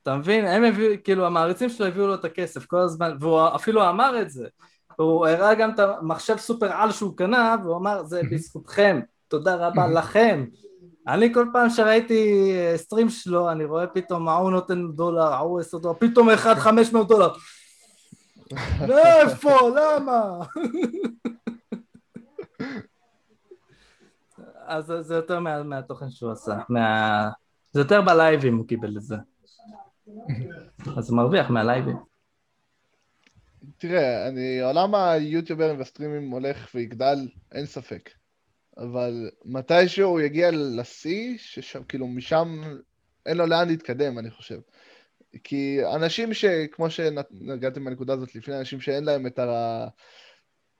אתה מבין? הם הביאו, כאילו המעריצים שלו הביאו לו את הכסף כל הזמן, והוא אפילו אמר את זה. הוא הראה גם את המחשב סופר על שהוא קנה, והוא אמר, זה בזכותכם, תודה רבה לכם. אני כל פעם שראיתי אה, סטרים שלו, אני רואה פתאום ההוא נותן דולר, ההוא עשר דולר, פתאום אחד חמש מאות דולר. איפה? למה? אז זה- זה יותר מה, מהתוכן שהוא עשה, מה... זה יותר בלייבים הוא קיבל את זה. אז הוא מרוויח מהלייבים. תראה, אני, עולם היוטיוברים והסטרימים הולך ויגדל, אין ספק. אבל מתישהו הוא יגיע לשיא, ששם, כאילו, משם אין לו לאן להתקדם, אני חושב. כי אנשים שכמו שנגעתם בנקודה הזאת לפני, אנשים שאין להם את, ה...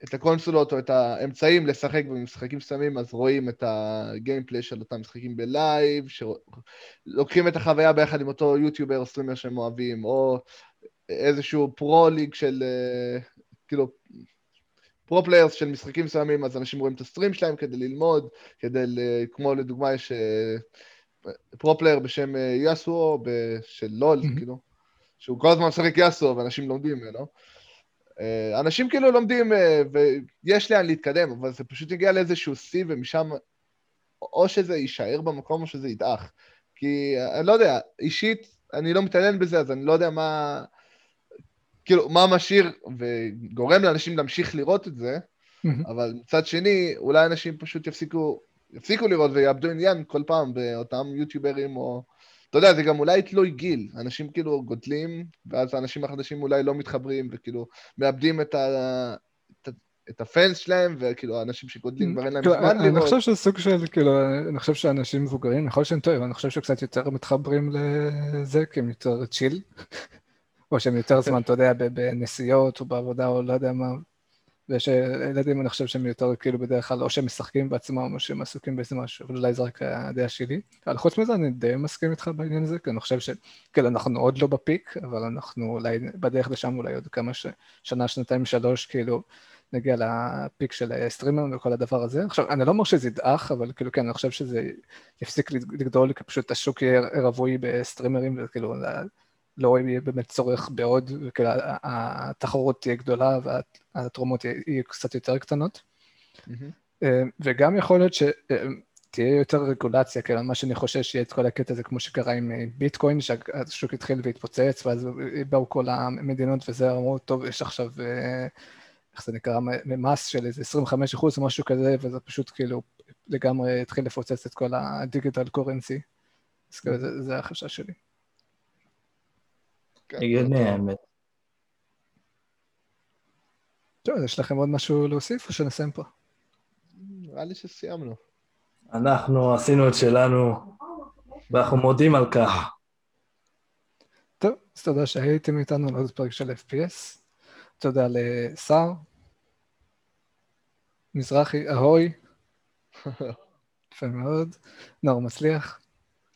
את הקונסולות או את האמצעים לשחק במשחקים מסוימים, אז רואים את ה gameplay של אותם משחקים ב live, שלוקחים את החוויה ביחד עם אותו YouTuber או streamer שהם אוהבים, או איזשהו pro league של, אה, כאילו, pro-players של משחקים מסוימים, אז אנשים רואים את ה stream שלהם כדי ללמוד, כדי, כמו לדוגמה יש אה, pro-player בשם אה, יאסו, ב- של לול, Mhm. כאילו, שהוא כל הזמן משחק יאסו ואנשים לומדים ממנו. אנשים כאילו לומדים, ויש לאן להתקדם, אבל זה פשוט יגיע לאיזשהו שיא, ומשם או שזה יישאר במקום או שזה ידעך. כי אני לא יודע, אישית, אני לא מתעניין בזה, אז אני לא יודע מה... כאילו, מה משאיר וגורם לאנשים להמשיך לראות את זה. אבל מצד שני, אולי אנשים פשוט יפסיקו, יפסיקו לראות ויאבדו עניין כל פעם באותם יוטיוברים או... אתה יודע, זה גם אולי תלוי גיל. אנשים כאילו גודלים, ואז האנשים החדשים אולי לא מתחברים, וכאילו מאבדים את ה... את ה- את הפאנס שלהם, וכאילו האנשים שגודלים כבר אין להם כאילו, זמן אני לראות. חושב שסוג של, כאילו, אני חושב שאנשים מבוגרים, יכול להיות שהם טועים, אני חושב שקצת יותר מתחברים לזה, כי הם יותר צ'יל, או שהם יותר זמן, אתה יודע, בנסיעות או בעבודה או לא יודע מה, ושילדים אני חושב שהם יותר כאילו בדרך כלל, או שהם משחקים בעצמם, או שהם עסוקים באיזה משהו, אבל אולי זה רק הדעה שלי. אבל חוץ מזה אני די מסכים איתך בעניין הזה, כי אני חושב שכאילו אנחנו עוד לא ב peak, אבל אנחנו אולי בדרך לשם אולי עוד כמה ש... שנה, שנתיים, שלוש, כאילו, נגיע ל peak של streamer וכל הדבר הזה. עכשיו, אני לא אומר שזה ידעך, אבל כאילו כן, אני חושב שזה יפסיק לגדול, כי פשוט השוק יהיה רווי בסטרימרים, וכאילו לא יהיה באמת צורך בעוד, וכאילו התחרות תהיה גדולה והתרומות יהיו קצת יותר קטנות. Mm-hmm. וגם יכול להיות שתהיה יותר רגולציה, כאילו מה שאני חושב שיהיה את כל הקטע הזה כמו שקרה עם ביטקוין, שהשוק התחיל והתפוצץ, ואז באו כל המדינות וזה, אמרו, טוב, יש עכשיו... איך זה נקרא, מס של איזה 25 אחוז או משהו כזה, וזה פשוט כאילו לגמרי התחיל לפוצץ את כל הדיגיטל קורנסי. אז כאילו זה החשש שלי. כן, הגיוני האמת. טוב, יש לכם עוד משהו להוסיף או שנסיים פה? נראה לי שסיימנו. אנחנו עשינו את שלנו, ואנחנו מודים על כך. טוב, אז תודה שהייתם איתנו לעוד פרק של FPS. תודה לשר, מזרחי, אהוי, יפה מאוד, נאור מצליח.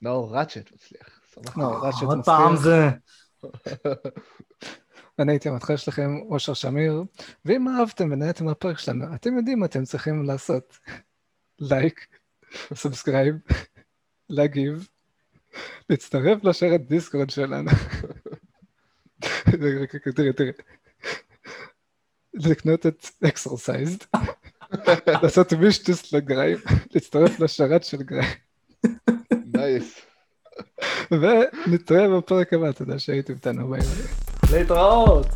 נאור ראצ'ט מצליח. נאור ראצ'ט מצליח. עוד פעם זה. אני הייתי המתחיל שלכם, אושר שמיר, ואם אהבתם ונהניתם מהפרק שלנו, אתם יודעים מה אתם צריכים לעשות. לייק, subscribe, להגיב, להצטרף לשרת דיסקורד שלנו. תראה, תראה. לקנות את Exorcised, לעשות wishlist ל Grime, להצטרף לשרת של Grime. nice. ונתראה בפרק הבא, תודה שהייתם איתנו, ביי ביי. להתראות.